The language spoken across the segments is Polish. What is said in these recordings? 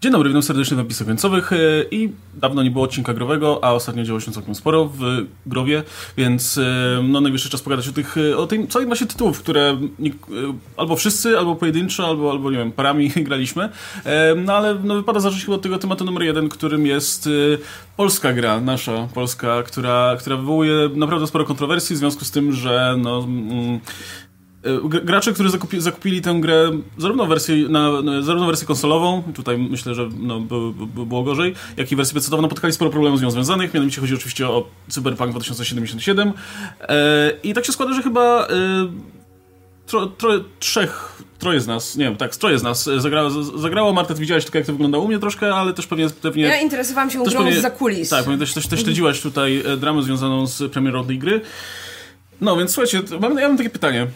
Dzień dobry, witam serdecznie w napisach końcowych e, i dawno nie było odcinka growego, a ostatnio działo się całkiem sporo w growie, więc e, no najwyższy czas pogadać o tych, e, o tym całej masie tytułów, które albo wszyscy, albo pojedynczo, albo, albo nie wiem, parami graliśmy, no ale no, wypada zacząć chyba od tego tematu numer jeden, którym jest polska gra, nasza polska, która, która wywołuje naprawdę sporo kontrowersji w związku z tym, że no, mm, gracze, którzy zakupi, zakupili tę grę zarówno wersję, na, zarówno wersję konsolową, tutaj myślę, że no, by, by było gorzej, jak i wersję PC-ową, napotkali sporo problemów z nią związanych, mianowicie chodzi oczywiście o Cyberpunk 2077 e, i tak się składa, że chyba e, tro, tro, trzech, troje z nas, nie wiem, tak, troje z nas zagrało, zagrało Marta, ty widziałaś tylko jak to wyglądało u mnie troszkę, ale też pewnie... pewnie ja interesowałam się grą z zakulis. Tak, pewnie też, też, też śledziłaś tutaj e, dramę związaną z premierą tej gry. No więc słuchajcie, mam, ja mam takie pytanie.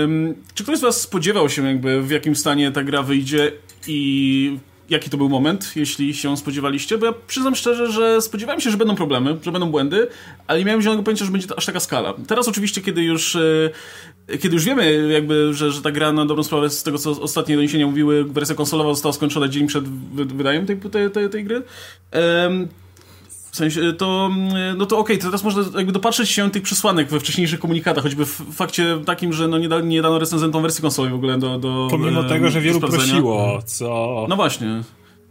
Um, czy ktoś z was spodziewał się jakby w jakim stanie ta gra wyjdzie i jaki to był moment, jeśli się spodziewaliście? Bo ja przyznam szczerze, że spodziewałem się, że będą problemy, że będą błędy, ale nie miałem zielonego pojęcia, że będzie to aż taka skala. Teraz oczywiście, kiedy już e, kiedy już wiemy, jakby, że, że ta gra na dobrą sprawę z tego, co ostatnie doniesienia mówiły, wersja konsolowa została skończona dzień przed wydaniem tej, tej, tej, tej gry. Um, w sensie, to, mm, no to okej, okay, to teraz można jakby dopatrzeć się tych przesłanek we wcześniejszych komunikatach, choćby w fakcie takim, że no nie, da, nie dano recenzentom wersji konsolowej w ogóle do, do Pomimo e, tego, że wielu prosiło, co... No właśnie.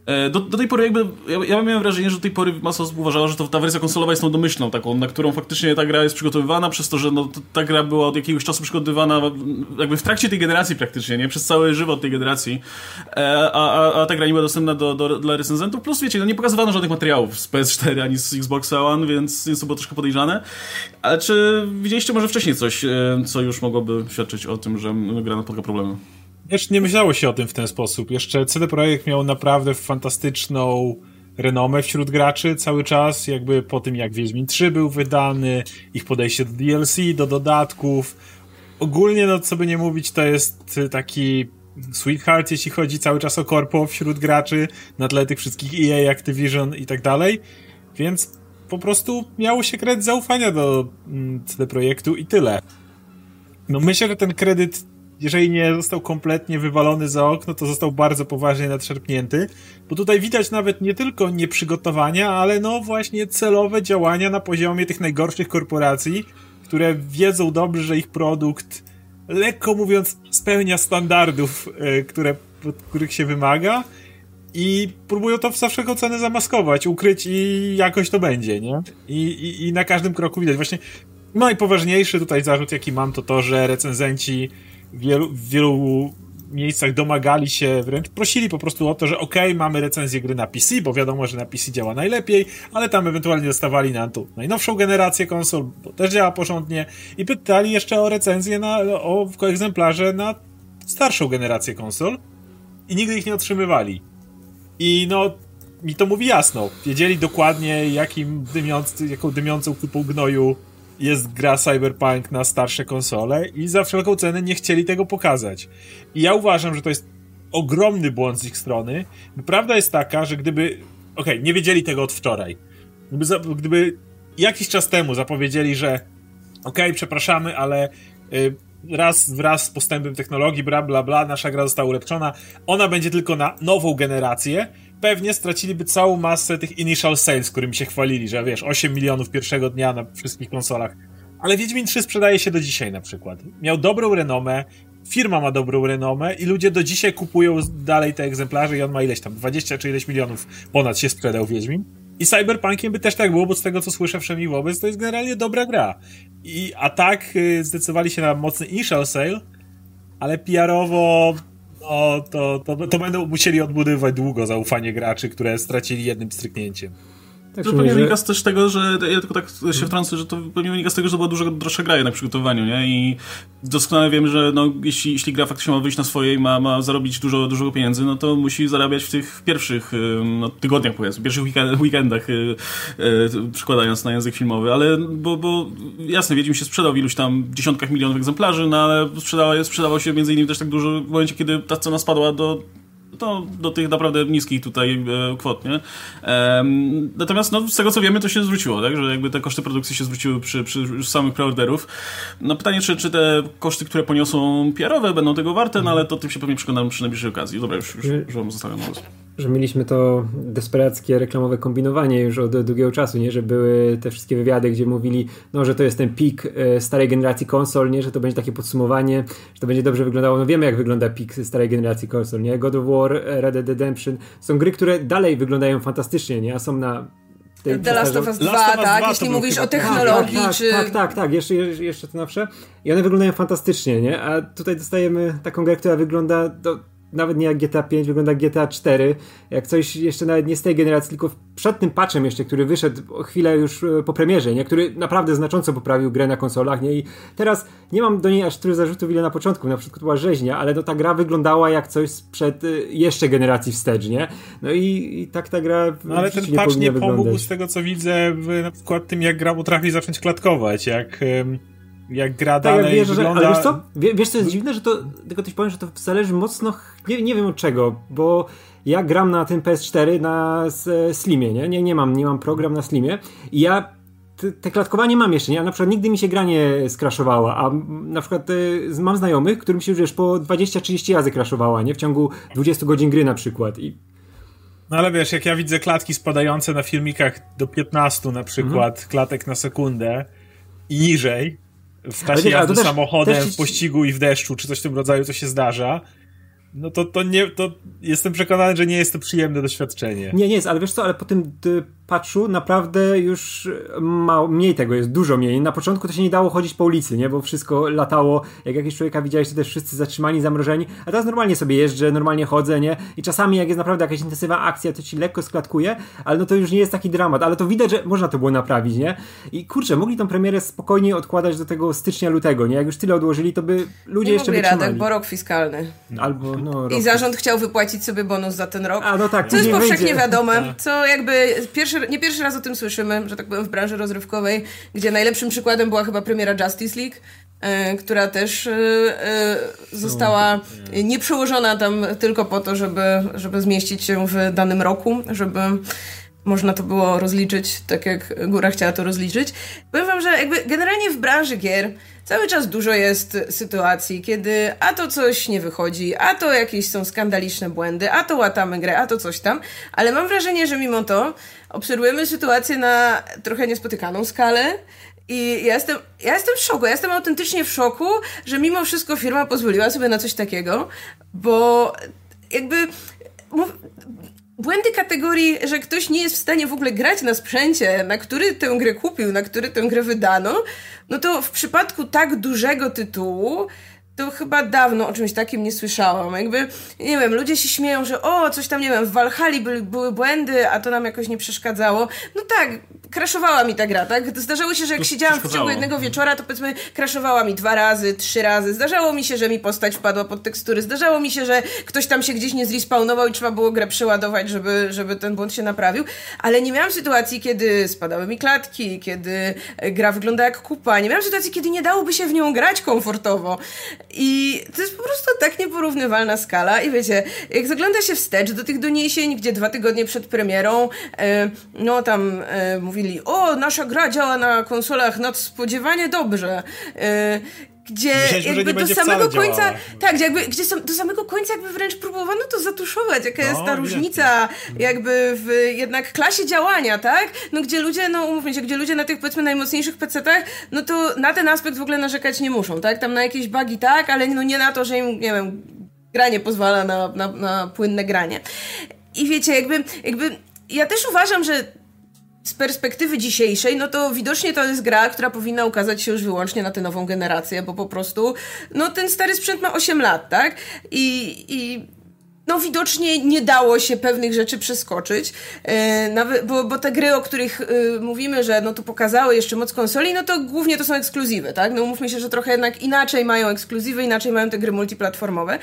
E, do, do tej pory jakby, ja, ja miałem wrażenie, że do tej pory masa osób uważała, że to, ta wersja konsolowa jest tą domyślną taką, na którą faktycznie ta gra jest przygotowywana, przez to, że no, ta gra była od jakiegoś czasu przygotowywana jakby w trakcie tej generacji praktycznie, nie? Przez cały żywot tej generacji, e, a, a, a ta gra nie była dostępna do, do, dla recenzentów, plus wiecie, no nie pokazywano żadnych materiałów z PS4 ani z Xboxa One, więc, więc to było troszkę podejrzane. Ale czy widzieliście może wcześniej coś, e, co już mogłoby świadczyć o tym, że gra napotka problemy? Jeszcze nie myślało się o tym w ten sposób. Jeszcze CD Projekt miał naprawdę fantastyczną renomę wśród graczy cały czas, jakby po tym jak Wiedźmin 3 był wydany, ich podejście do DLC, do dodatków. Ogólnie, no co by nie mówić, to jest taki sweetheart, jeśli chodzi cały czas o korpo wśród graczy, na tle tych wszystkich EA, Activision i tak dalej. Więc po prostu miało się kredyt zaufania do mm, CD Projektu i tyle. No myślę, że ten kredyt jeżeli nie został kompletnie wywalony za okno, to został bardzo poważnie nadszerpnięty, bo tutaj widać nawet nie tylko nieprzygotowania, ale no właśnie celowe działania na poziomie tych najgorszych korporacji, które wiedzą dobrze, że ich produkt, lekko mówiąc, spełnia standardów, e, które, których się wymaga i próbują to za wszelką cenę zamaskować, ukryć i jakoś to będzie, nie? I, i, i na każdym kroku widać. Właśnie najpoważniejszy tutaj zarzut, jaki mam, to to, że recenzenci w wielu, w wielu miejscach domagali się, wręcz prosili po prostu o to, że okay, mamy recenzję gry na PC, bo wiadomo, że na PC działa najlepiej, ale tam ewentualnie dostawali na tą najnowszą generację konsol, bo też działa porządnie i pytali jeszcze o recenzję na, o egzemplarze na starszą generację konsol i nigdy ich nie otrzymywali. I no, mi to mówi jasno. Wiedzieli dokładnie, jakim dymiący, jaką dymiącą kupą gnoju jest gra Cyberpunk na starsze konsole i za wszelką cenę nie chcieli tego pokazać. I ja uważam, że to jest ogromny błąd z ich strony. Prawda jest taka, że gdyby. Okej, okay, nie wiedzieli tego od wczoraj. Gdyby, gdyby jakiś czas temu zapowiedzieli, że okej, okay, przepraszamy, ale y, raz wraz z postępem technologii, bla bla bla, nasza gra została ulepszona, ona będzie tylko na nową generację, pewnie straciliby całą masę tych initial sales, którymi się chwalili, że wiesz, 8 milionów pierwszego dnia na wszystkich konsolach. Ale Wiedźmin 3 sprzedaje się do dzisiaj na przykład. Miał dobrą renomę, firma ma dobrą renomę i ludzie do dzisiaj kupują dalej te egzemplarze i on ma ileś tam, 20 czy ileś milionów ponad się sprzedał Wiedźmin. I Cyberpunkiem by też tak było, bo z tego co słyszę wszędzie wobec, to jest generalnie dobra gra. I, a tak y, zdecydowali się na mocny initial sale, ale PR-owo no, to, to, to będą musieli odbudowywać długo zaufanie graczy, które stracili jednym stryknięciem. Tak, to pewnie że... wynika też tego, że ja tylko tak się wtrącę, że to pewnie wynika z tego, że to była dużo droższa gra na przygotowaniu, nie? I doskonale wiem, że no, jeśli, jeśli gra faktycznie ma wyjść na swoje i ma, ma zarobić dużo, dużo pieniędzy, no to musi zarabiać w tych pierwszych no, tygodniach, powiedzmy, pierwszych weekendach, yy, yy, przykładając na język filmowy, ale bo, bo jasne, Wiedźmin się sprzedał w iluś tam dziesiątkach milionów egzemplarzy, no ale sprzedawał, sprzedawał się między innymi też tak dużo w momencie, kiedy ta cena spadła do to do tych naprawdę niskich tutaj e, kwot, nie? Natomiast no, z tego co wiemy, to się zwróciło, tak? Że jakby te koszty produkcji się zwróciły przy, przy samych preorderów. No pytanie, czy, czy te koszty, które poniosą PR-owe będą tego warte, no ale to tym się pewnie przekonamy przy najbliższej okazji. Dobra, już, już, już wam zostawiam głos. Że mieliśmy to desperackie reklamowe kombinowanie już od długiego czasu, nie? Że były te wszystkie wywiady, gdzie mówili, no, że to jest ten pik e, starej generacji konsol, nie? Że to będzie takie podsumowanie, że to będzie dobrze wyglądało. No wiemy, jak wygląda pik starej generacji konsol, nie? God of War, Red Dead Redemption. Są gry, które dalej wyglądają fantastycznie, nie? A są na The Last of Us 2, tak? Jeśli mówisz o technologii, tak, tak, czy... Tak, tak, tak, jeszcze, jeszcze to nowsze. I one wyglądają fantastycznie, nie? A tutaj dostajemy taką grę, która wygląda... Do nawet nie jak GTA 5, wygląda jak GTA 4. Jak coś jeszcze nawet nie z tej generacji, tylko przed tym patchem jeszcze, który wyszedł chwilę już e, po premierze, nie? który naprawdę znacząco poprawił grę na konsolach. Nie? I teraz nie mam do niej aż tylu zarzutów, ile na początku. Na przykład była rzeźnia, ale no, ta gra wyglądała jak coś sprzed e, jeszcze generacji wstecz, nie? No i, i tak ta gra. No ale ten patch nie pomógł wyglądać. z tego, co widzę, na przykład tym, jak gra potrafi zacząć klatkować. Jak jak gra tak, dalej wiesz, wygląda... Że, ale wiesz co? wiesz co jest dziwne, że to, tylko coś powiem, że to zależy mocno, nie, nie wiem od czego, bo ja gram na tym PS4 na Slimie, nie? Nie, nie mam, nie mam program na Slimie i ja te, klatkowanie mam jeszcze, nie? A na przykład nigdy mi się gra nie skraszowała, a na przykład y, mam znajomych, którym się już po 20-30 razy kraszowała, nie? W ciągu 20 godzin gry na przykład i no ale wiesz, jak ja widzę klatki spadające na filmikach do 15 na przykład mhm. klatek na sekundę i niżej, w czasie jazdy też, samochodem, też... w pościgu i w deszczu, czy coś w tym rodzaju, co się zdarza, no to, to nie, to jestem przekonany, że nie jest to przyjemne doświadczenie. Nie, nie jest, ale wiesz co, ale po tym patchu naprawdę już ma, mniej tego jest, dużo mniej. Na początku to się nie dało chodzić po ulicy, nie? Bo wszystko latało. Jak jakiegoś człowieka widziałeś, to też wszyscy zatrzymani, zamrożeni. A teraz normalnie sobie jeżdżę, normalnie chodzę, nie? I czasami jak jest naprawdę jakaś intensywna akcja, to ci lekko sklatkuje, ale no to już nie jest taki dramat. Ale to widać, że można to było naprawić, nie? I kurczę, mogli tą premierę spokojnie odkładać do tego stycznia, lutego, nie? Jak już tyle odłożyli, to by ludzie nie jeszcze wytrzymali. Radek, bo rok fiskalny. Albo, no, I zarząd chciał wypłacić sobie bonus za ten rok. A, no tak. Co jest powszechnie wiadome, co jakby pierwszy, nie pierwszy raz o tym słyszymy, że tak powiem, w branży rozrywkowej, gdzie najlepszym przykładem była chyba premiera Justice League, e, która też e, e, została nie przełożona tam tylko po to, żeby, żeby zmieścić się w danym roku, żeby można to było rozliczyć tak, jak góra chciała to rozliczyć. Powiem wam, że jakby generalnie w branży gier cały czas dużo jest sytuacji, kiedy a to coś nie wychodzi, a to jakieś są skandaliczne błędy, a to łatamy grę, a to coś tam, ale mam wrażenie, że mimo to obserwujemy sytuację na trochę niespotykaną skalę, i ja jestem, ja jestem w szoku, ja jestem autentycznie w szoku, że mimo wszystko firma pozwoliła sobie na coś takiego, bo jakby błędy kategorii, że ktoś nie jest w stanie w ogóle grać na sprzęcie, na który tę grę kupił, na który tę grę wydano, no to w przypadku tak dużego tytułu to chyba dawno o czymś takim nie słyszałam. Jakby, nie wiem, ludzie się śmieją, że o, coś tam, nie wiem, w Valhalla były, były błędy, a to nam jakoś nie przeszkadzało. No tak, kraszowała mi ta gra, tak? Zdarzało się, że jak siedziałam w ciągu jednego wieczora, to powiedzmy kraszowała mi dwa razy, trzy razy. Zdarzało mi się, że mi postać wpadła pod tekstury. Zdarzało mi się, że ktoś tam się gdzieś nie zrespawnował i trzeba było grę przeładować, żeby, żeby ten błąd się naprawił. Ale nie miałam sytuacji, kiedy spadały mi klatki, kiedy gra wygląda jak kupa. Nie miałam sytuacji, kiedy nie dałoby się w nią grać komfortowo. I to jest po prostu tak nieporównywalna skala. I wiecie, jak zagląda się wstecz do tych doniesień, gdzie dwa tygodnie przed premierą, e, no tam e, mówili, o, nasza gra działa na konsolach nadspodziewanie dobrze. E, gdzie Myśleliśmy, jakby do samego końca, działała. tak, gdzie, jakby, gdzie do samego końca jakby wręcz próbowano to zatuszować, jaka no, jest ta różnica jakby w jednak klasie działania, tak? No gdzie ludzie, no umówmy się, gdzie ludzie na tych powiedzmy najmocniejszych PC-tach, no to na ten aspekt w ogóle narzekać nie muszą, tak? Tam na jakieś bugi tak, ale no nie na to, że im, nie wiem, granie pozwala na, na, na płynne granie. I wiecie, jakby, jakby ja też uważam, że z perspektywy dzisiejszej, no to widocznie to jest gra, która powinna ukazać się już wyłącznie na tę nową generację, bo po prostu, no ten stary sprzęt ma 8 lat, tak? I, i no widocznie nie dało się pewnych rzeczy przeskoczyć, nawet, bo, bo te gry, o których e, mówimy, że no to pokazały jeszcze moc konsoli, no to głównie to są ekskluzywy, tak? No mówmy się, że trochę jednak inaczej mają ekskluzywy, inaczej mają te gry multiplatformowe.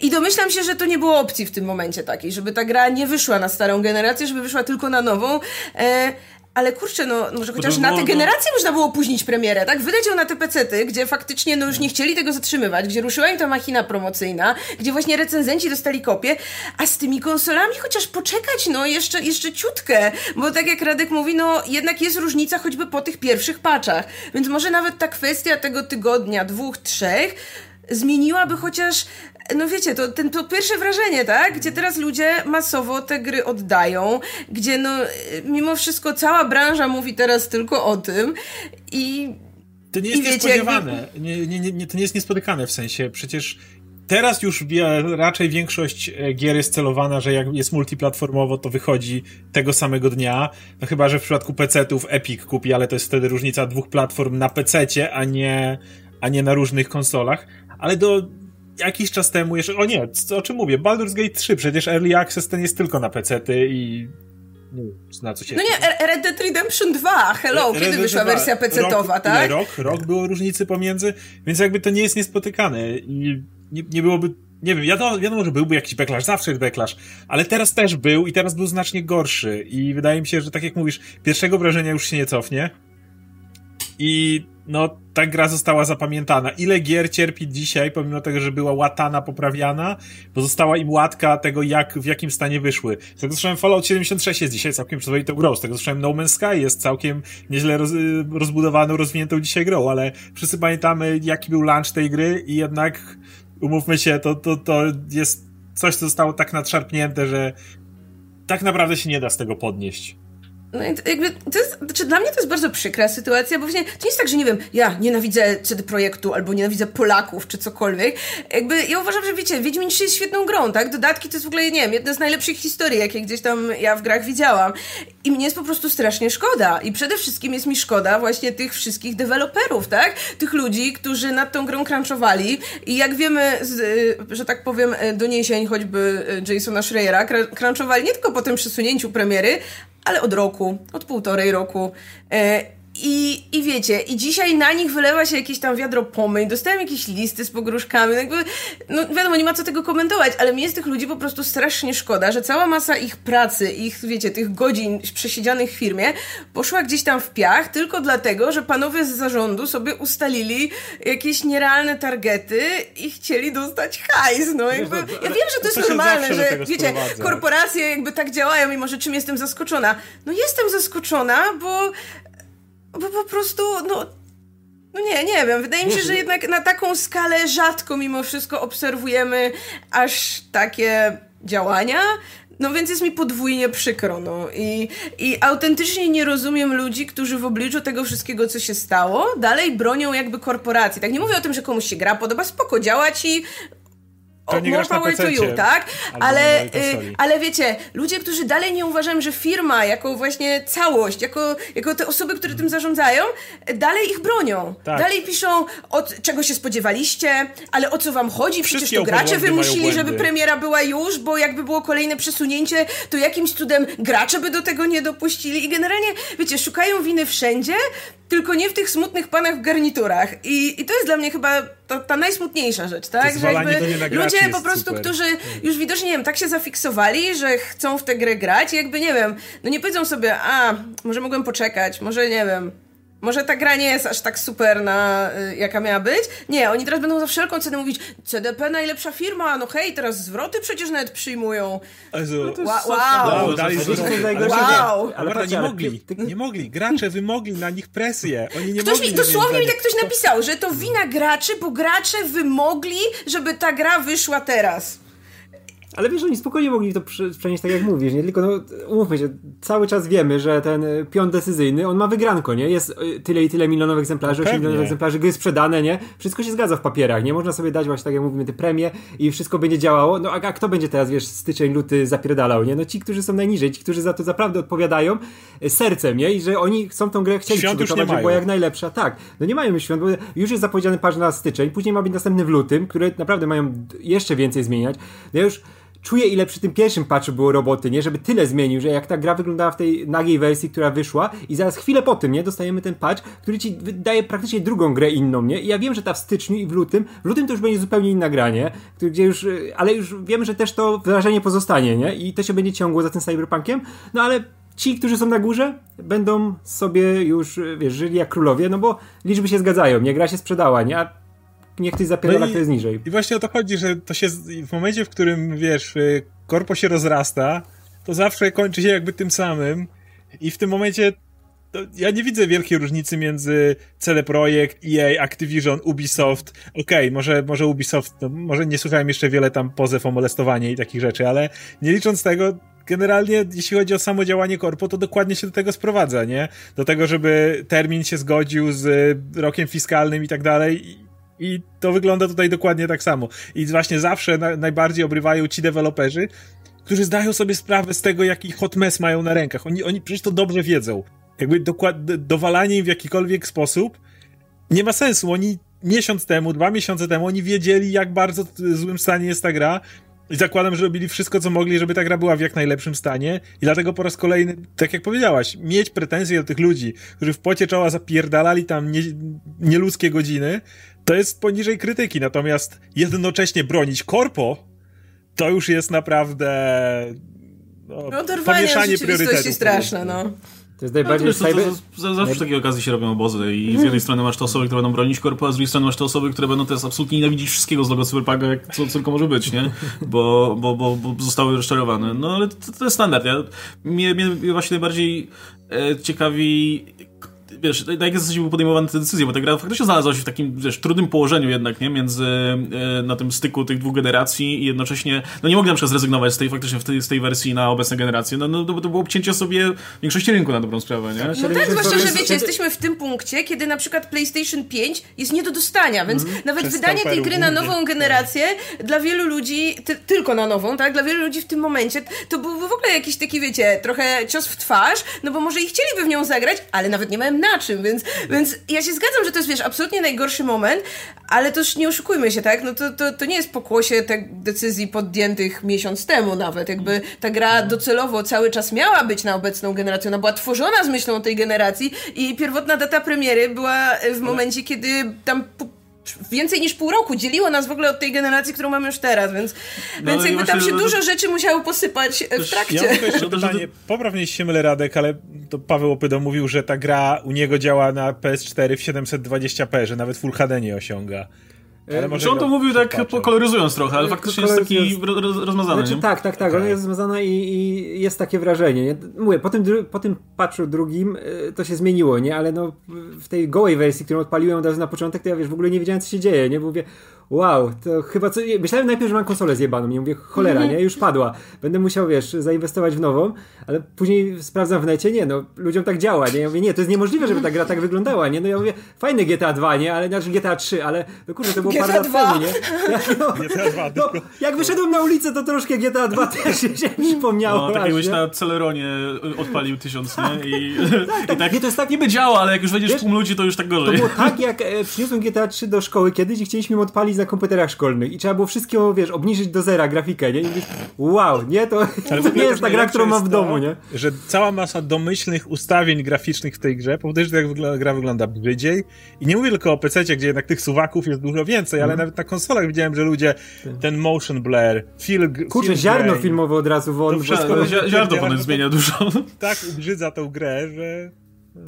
I domyślam się, że to nie było opcji w tym momencie takiej, żeby ta gra nie wyszła na starą generację, żeby wyszła tylko na nową, e, ale kurczę, no może chociaż na tę generację można było opóźnić premierę, tak? Wydać ją na te pecety, gdzie faktycznie no już nie chcieli tego zatrzymywać, gdzie ruszyła im ta machina promocyjna, gdzie właśnie recenzenci dostali kopię, a z tymi konsolami chociaż poczekać, no jeszcze, jeszcze ciutkę, bo tak jak Radek mówi, no jednak jest różnica choćby po tych pierwszych paczach, więc może nawet ta kwestia tego tygodnia, dwóch, trzech, zmieniłaby chociaż, no wiecie, to, ten, to pierwsze wrażenie, tak? Gdzie teraz ludzie masowo te gry oddają, gdzie no mimo wszystko cała branża mówi teraz tylko o tym i to nie jest wiecie, niespodziewane. Jakby... Nie, nie, nie, to nie jest niespotykane w sensie. Przecież teraz już raczej większość e, gier jest celowana, że jak jest multiplatformowo, to wychodzi tego samego dnia. No chyba, że w przypadku PC-ów Epic kupi, ale to jest wtedy różnica dwóch platform na PC-cie, a nie, a nie na różnych konsolach. Ale do jakiś czas temu jeszcze, o nie, o czym mówię, Baldur's Gate 3, przecież Early Access ten jest tylko na PC-ty i na co się... No nie, Red Dead Redemption 2, hello, Red kiedy wyszła 2. wersja PC-towa, tak? Rok, rok było różnicy pomiędzy, więc jakby to nie jest niespotykane i nie, nie byłoby nie wiem, wiadomo, wiadomo, że byłby jakiś backlash, zawsze jest backlash, ale teraz też był i teraz był znacznie gorszy i wydaje mi się, że tak jak mówisz, pierwszego wrażenia już się nie cofnie i no, ta gra została zapamiętana. Ile gier cierpi dzisiaj, pomimo tego, że była łatana, poprawiana, bo została im łatka tego, jak, w jakim stanie wyszły. Z tego słyszałem Fallout 76 jest dzisiaj całkiem przyzwoitą grą, z tego słyszałem No Man's Sky jest całkiem nieźle roz, rozbudowaną, rozwiniętą dzisiaj grą, ale wszyscy pamiętamy, jaki był launch tej gry i jednak, umówmy się, to, to, to jest coś, co zostało tak nadszarpnięte, że tak naprawdę się nie da z tego podnieść. No jakby, to jest, znaczy dla mnie to jest bardzo przykra sytuacja, bo właśnie to nie jest tak, że nie wiem, ja nienawidzę CD Projektu albo nienawidzę Polaków czy cokolwiek. Jakby ja uważam, że wiecie, Wiedźmin 3 jest świetną grą, tak? Dodatki to jest w ogóle, nie wiem, jedna z najlepszych historii, jakie gdzieś tam ja w grach widziałam. I mnie jest po prostu strasznie szkoda. I przede wszystkim jest mi szkoda właśnie tych wszystkich deweloperów, tak? Tych ludzi, którzy nad tą grą crunchowali i jak wiemy, z, że tak powiem, doniesień choćby Jasona Schreiera, crunchowali nie tylko po tym przesunięciu premiery, ale od roku, od półtorej roku. I, I wiecie, i dzisiaj na nich wylewa się jakieś tam wiadro pomyj, dostałem jakieś listy z pogróżkami, no jakby, no wiadomo, nie ma co tego komentować, ale mi jest tych ludzi po prostu strasznie szkoda, że cała masa ich pracy, ich, wiecie, tych godzin przesiedzianych w firmie poszła gdzieś tam w piach tylko dlatego, że panowie z zarządu sobie ustalili jakieś nierealne targety i chcieli dostać hajs, no jakby, ja wiem, że to jest normalne, że wiecie, korporacje jakby tak działają, mimo że czym jestem zaskoczona? No jestem zaskoczona, bo bo po prostu, no, no nie, nie wiem. Wydaje mi się, że jednak na taką skalę rzadko mimo wszystko obserwujemy aż takie działania. No więc jest mi podwójnie przykro, no. I, I autentycznie nie rozumiem ludzi, którzy w obliczu tego wszystkiego, co się stało, dalej bronią jakby korporacji. Tak, nie mówię o tym, że komuś się gra podoba, spoko, działać i to nie grasz power to you, tak? Ale, y, ale wiecie, ludzie, którzy dalej nie uważają, że firma jako właśnie całość, jako, jako te osoby, które tym zarządzają, dalej ich bronią. Tak. Dalej piszą, od czego się spodziewaliście, ale o co wam chodzi? Przecież to gracze wymusili, żeby premiera była już, bo jakby było kolejne przesunięcie, to jakimś cudem gracze by do tego nie dopuścili. I generalnie, wiecie, szukają winy wszędzie, tylko nie w tych smutnych panach w garniturach. I, i to jest dla mnie chyba ta, ta najsmutniejsza rzecz, tak? Że jakby ludzie po prostu, super. którzy już widocznie, nie wiem, tak się zafiksowali, że chcą w tę grę grać i jakby, nie wiem, no nie powiedzą sobie, a, może mogłem poczekać, może, nie wiem, może ta gra nie jest aż tak super, na, y, jaka miała być. Nie, oni teraz będą za wszelką cenę mówić CDP najlepsza firma, no hej, teraz zwroty przecież nawet przyjmują. Jezu. No wow, wow. wow, dali wow. Ale nie mogli, nie mogli. Gracze wymogli na nich presję. Oni nie ktoś mogli mi, dosłownie mi tak ktoś napisał, że to wina graczy, bo gracze wymogli, żeby ta gra wyszła teraz. Ale wiesz, oni spokojnie mogli to przenieść tak jak mówisz, nie? Tylko no, umówmy się, cały czas wiemy, że ten e, pion decyzyjny, on ma wygranko, nie? Jest e, tyle i tyle milionów egzemplarzy, no 8 milionów egzemplarzy, gry sprzedane, nie? Wszystko się zgadza w papierach, nie? Można sobie dać właśnie, tak jak mówimy, te premie i wszystko będzie działało. No a, a kto będzie teraz, wiesz, styczeń, luty zapierdalał, nie? No ci, którzy są najniżej, ci, którzy za to naprawdę odpowiadają e, sercem, nie? I że oni chcą tą grę chcieli świąt przygotować, żeby była jak najlepsza. Tak, no nie mają świąt, bo już jest zapowiedziany patrz na styczeń, później ma być następny w lutym, które naprawdę mają jeszcze więcej zmieniać. No ja już czuję, ile przy tym pierwszym patchu było roboty, nie? Żeby tyle zmienił, że jak ta gra wyglądała w tej nagiej wersji, która wyszła i zaraz chwilę po tym, nie? Dostajemy ten patch, który ci daje praktycznie drugą grę inną, nie? I ja wiem, że ta w styczniu i w lutym, w lutym to już będzie zupełnie inna gra, nie? Gdzie już, ale już wiem, że też to wrażenie pozostanie, nie? I to się będzie ciągło za tym cyberpunkiem, no ale ci, którzy są na górze, będą sobie już, wiesz, żyli jak królowie, no bo liczby się zgadzają, nie? Gra się sprzedała, nie? A niech ktoś zapierdala, no kto jest niżej. I właśnie o to chodzi, że to się w momencie, w którym, wiesz, y, korpo się rozrasta, to zawsze kończy się jakby tym samym i w tym momencie ja nie widzę wielkiej różnicy między CD Projekt, EA, Activision, Ubisoft. Okej, okay, może, może Ubisoft, no, może nie słuchałem jeszcze wiele tam pozew o molestowanie i takich rzeczy, ale nie licząc tego, generalnie jeśli chodzi o samo działanie korpo, to dokładnie się do tego sprowadza, nie? Do tego, żeby termin się zgodził z rokiem fiskalnym i tak dalej. I to wygląda tutaj dokładnie tak samo. I właśnie zawsze na, najbardziej obrywają ci deweloperzy, którzy zdają sobie sprawę z tego, jaki hot mess mają na rękach. Oni, oni przecież to dobrze wiedzą. Jakby dokład, dowalanie im w jakikolwiek sposób nie ma sensu. Oni miesiąc temu, dwa miesiące temu, oni wiedzieli, jak bardzo złym stanie jest ta gra. I zakładam, że robili wszystko, co mogli, żeby ta gra była w jak najlepszym stanie. I dlatego po raz kolejny, tak jak powiedziałaś, mieć pretensje do tych ludzi, którzy w pocie czoła zapierdalali tam nie, nieludzkie godziny, to jest poniżej krytyki. Natomiast jednocześnie bronić korpo, to już jest naprawdę no, no pomieszanie priorytetów. straszne, no. To jest najbardziej... No, to, to, to, zawsze w takiej okazji się robią obozy i z jednej strony masz te osoby, które będą bronić korpo, a z drugiej strony masz te osoby, które będą teraz absolutnie nienawidzić wszystkiego z logo Cyberpunka, jak co, co tylko może być, nie? Bo, bo, bo, bo zostały rozczarowane. No ale to, to jest standard. Ja, mnie, mnie właśnie najbardziej e, ciekawi wiesz, na jakiej zasadzie były podejmowane te decyzje, bo ta gra faktycznie znalazła się w takim, wiesz, trudnym położeniu jednak, nie, między, e, na tym styku tych dwóch generacji i jednocześnie, no nie mogli na przykład zrezygnować z tej, faktycznie tej, z tej wersji na obecne generacje, no, no to, to było obcięcie sobie większości rynku na dobrą sprawę, nie? No tak, zwłaszcza, że wiecie, jesteśmy w tym punkcie, kiedy na przykład PlayStation 5 jest nie do dostania, więc mm, nawet wydanie tej gry na nową generację dla wielu ludzi, ty, tylko na nową, tak, dla wielu ludzi w tym momencie, to byłby w ogóle jakiś taki, wiecie, trochę cios w twarz, no bo może i chcieliby w nią zagrać, ale nawet nie mają na czym, więc, więc ja się zgadzam, że to jest, wiesz, absolutnie najgorszy moment, ale też nie oszukujmy się, tak? No to, to, to nie jest pokłosie tych decyzji podjętych miesiąc temu nawet. Jakby ta gra docelowo cały czas miała być na obecną generację. Ona była tworzona z myślą o tej generacji i pierwotna data premiery była w momencie, kiedy tam więcej niż pół roku dzieliło nas w ogóle od tej generacji, którą mamy już teraz, więc, no, więc jakby tam się to, dużo rzeczy musiało posypać w trakcie. Ja mam jeszcze pytanie, poprawnie jeśli się mylę Radek, ale to Paweł Opydo mówił, że ta gra u niego działa na PS4 w 720p, że nawet Full HD nie osiąga. Ale może on to mówił tak koloryzując trochę, ale faktycznie jest taki rozmazany. Znaczy, tak, tak, tak, okay. on jest rozmazany i, i, jest takie wrażenie. Nie? Mówię, po tym, po tym patchu drugim y, to się zmieniło, nie? Ale no w tej gołej wersji, którą odpaliłem od razu na początek, to ja wiesz, w ogóle nie wiedziałem co się dzieje, nie? Bo mówię, wow, to chyba co... Myślałem najpierw, że mam konsolę zjebaną i mówię, cholera, mhm. nie? Już padła. Będę musiał, wiesz, zainwestować w nową, ale później sprawdzam w necie, nie, no, ludziom tak działa, nie? Ja mówię, nie, to jest niemożliwe, żeby ta gra tak wyglądała, nie? No ja mówię, fajne GTA 2, nie? Ale, znaczy GTA 3, ale, no kurde, to było GTA parę lat temu, nie? Ja, no, GTA 2, no, jak wyszedłem na ulicę, to troszkę GTA 2 też się przypomniało. No, tak jakbyś na Celeronie odpalił tysiąc, nie? I tak, tak, i tak, nie, to jest tak... niby działa, ale jak już wejdziesz w tłum ludzi, to już tak gorzej. To było tak, jak e, przyniosłem GTA 3 do szkoły kiedyś i chcieliśmy odpalić na komputerach szkolnych i trzeba było wszystkiego, wiesz, obniżyć do zera grafikę, nie? I mówisz, wow, nie, to, to nie jest ta gra, którą mam w domu, nie? Że cała masa domyślnych ustawień graficznych w tej grze powoduje, że ta gra wygląda brzydziej i nie mówię tylko o PC, gdzie jednak tych suwaków jest dużo więcej, ale mm. nawet na konsolach widziałem, że ludzie ten motion blur, feel... Kurczę, feel ziarno grain, filmowe od razu, bo, bo skoro... Ziarno potem zmienia dużo. Tak ubrzydza tą grę, że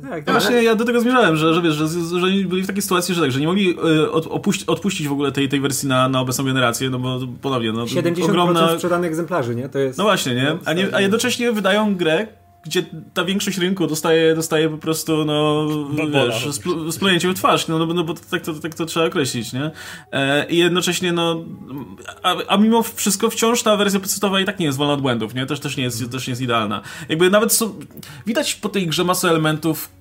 tak, tak. Właśnie ja do tego zmierzałem, że, że wiesz, że, że byli w takiej sytuacji, że tak, że nie mogli y, od, opuść, odpuścić w ogóle tej, tej wersji na, na obecną generację, no bo ponownie, no 70% ogromna... sprzedanych egzemplarzy, nie? To jest... No właśnie, nie? A, nie, a jednocześnie wydają grę, gdzie ta większość rynku dostaje, dostaje po prostu, no, wiesz, spl splunięcie w twarz, no, no, no bo tak to, tak to trzeba określić, nie? E, I jednocześnie, no, a, a mimo wszystko wciąż ta wersja podstawowa i tak nie jest wolna od błędów, nie? Też, też, nie, jest, też nie jest idealna. Jakby nawet są, widać po tej grze masę elementów,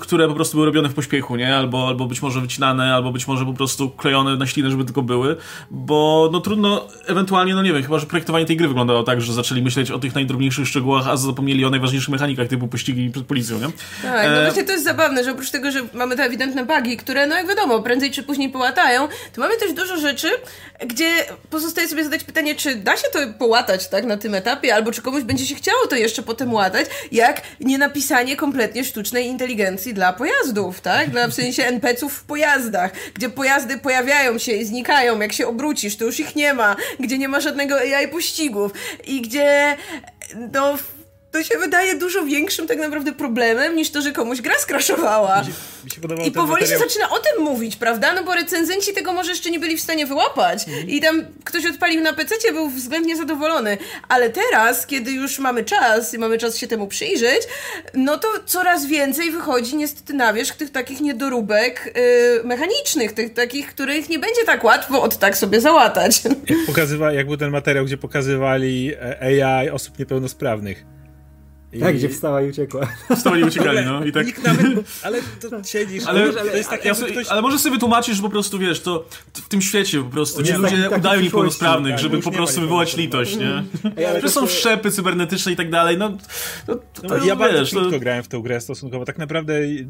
które po prostu były robione w pośpiechu, nie? Albo, albo być może wycinane, albo być może po prostu klejone na ślinę, żeby tylko były, bo no trudno, ewentualnie, no nie wiem, chyba, że projektowanie tej gry wyglądało tak, że zaczęli myśleć o tych najdrobniejszych szczegółach, a zapomnieli o najważniejszych mechanikach typu pościgi przed policją, nie? Tak, no e... właśnie to jest zabawne, że oprócz tego, że mamy te ewidentne bugi, które, no jak wiadomo, prędzej czy później połatają, to mamy też dużo rzeczy, gdzie pozostaje sobie zadać pytanie, czy da się to połatać, tak, na tym etapie, albo czy komuś będzie się chciało to jeszcze potem łatać, jak nie napisanie kompletnie sztucznej inteligencji inteligencji dla pojazdów, tak? Dla, w sensie NPC-ów w pojazdach, gdzie pojazdy pojawiają się i znikają, jak się obrócisz, to już ich nie ma, gdzie nie ma żadnego AI pościgów i gdzie no to się wydaje dużo większym tak naprawdę problemem niż to, że komuś gra skraszowała. Mi się, mi się I powoli materiał. się zaczyna o tym mówić, prawda? No bo recenzenci tego może jeszcze nie byli w stanie wyłapać. Mhm. I tam ktoś odpalił na PC, był względnie zadowolony. Ale teraz, kiedy już mamy czas i mamy czas się temu przyjrzeć, no to coraz więcej wychodzi niestety na wierzch tych takich niedoróbek yy, mechanicznych, tych takich, których nie będzie tak łatwo od tak sobie załatać. Jak, pokazywa, jak był ten materiał, gdzie pokazywali e, AI osób niepełnosprawnych. I... Tak, gdzie wstała i uciekła. Stoi uciekali, no i tak... Nikt nawet, ale to siedzisz, Ale, wiesz, to jest tak, ja jakby sobie, ktoś... ale może sobie wytłumaczyć, że po prostu wiesz, to w tym świecie po prostu ci ludzie tak- udają niepełnosprawnych, tak, żeby po prostu wywołać litość, nie? Ale Że to są się- szczepy cybernetyczne i tak dalej, no to, to, to, No, ja bardzo wiesz, krótko to, grałem w tę grę stosunkowo. Tak naprawdę y,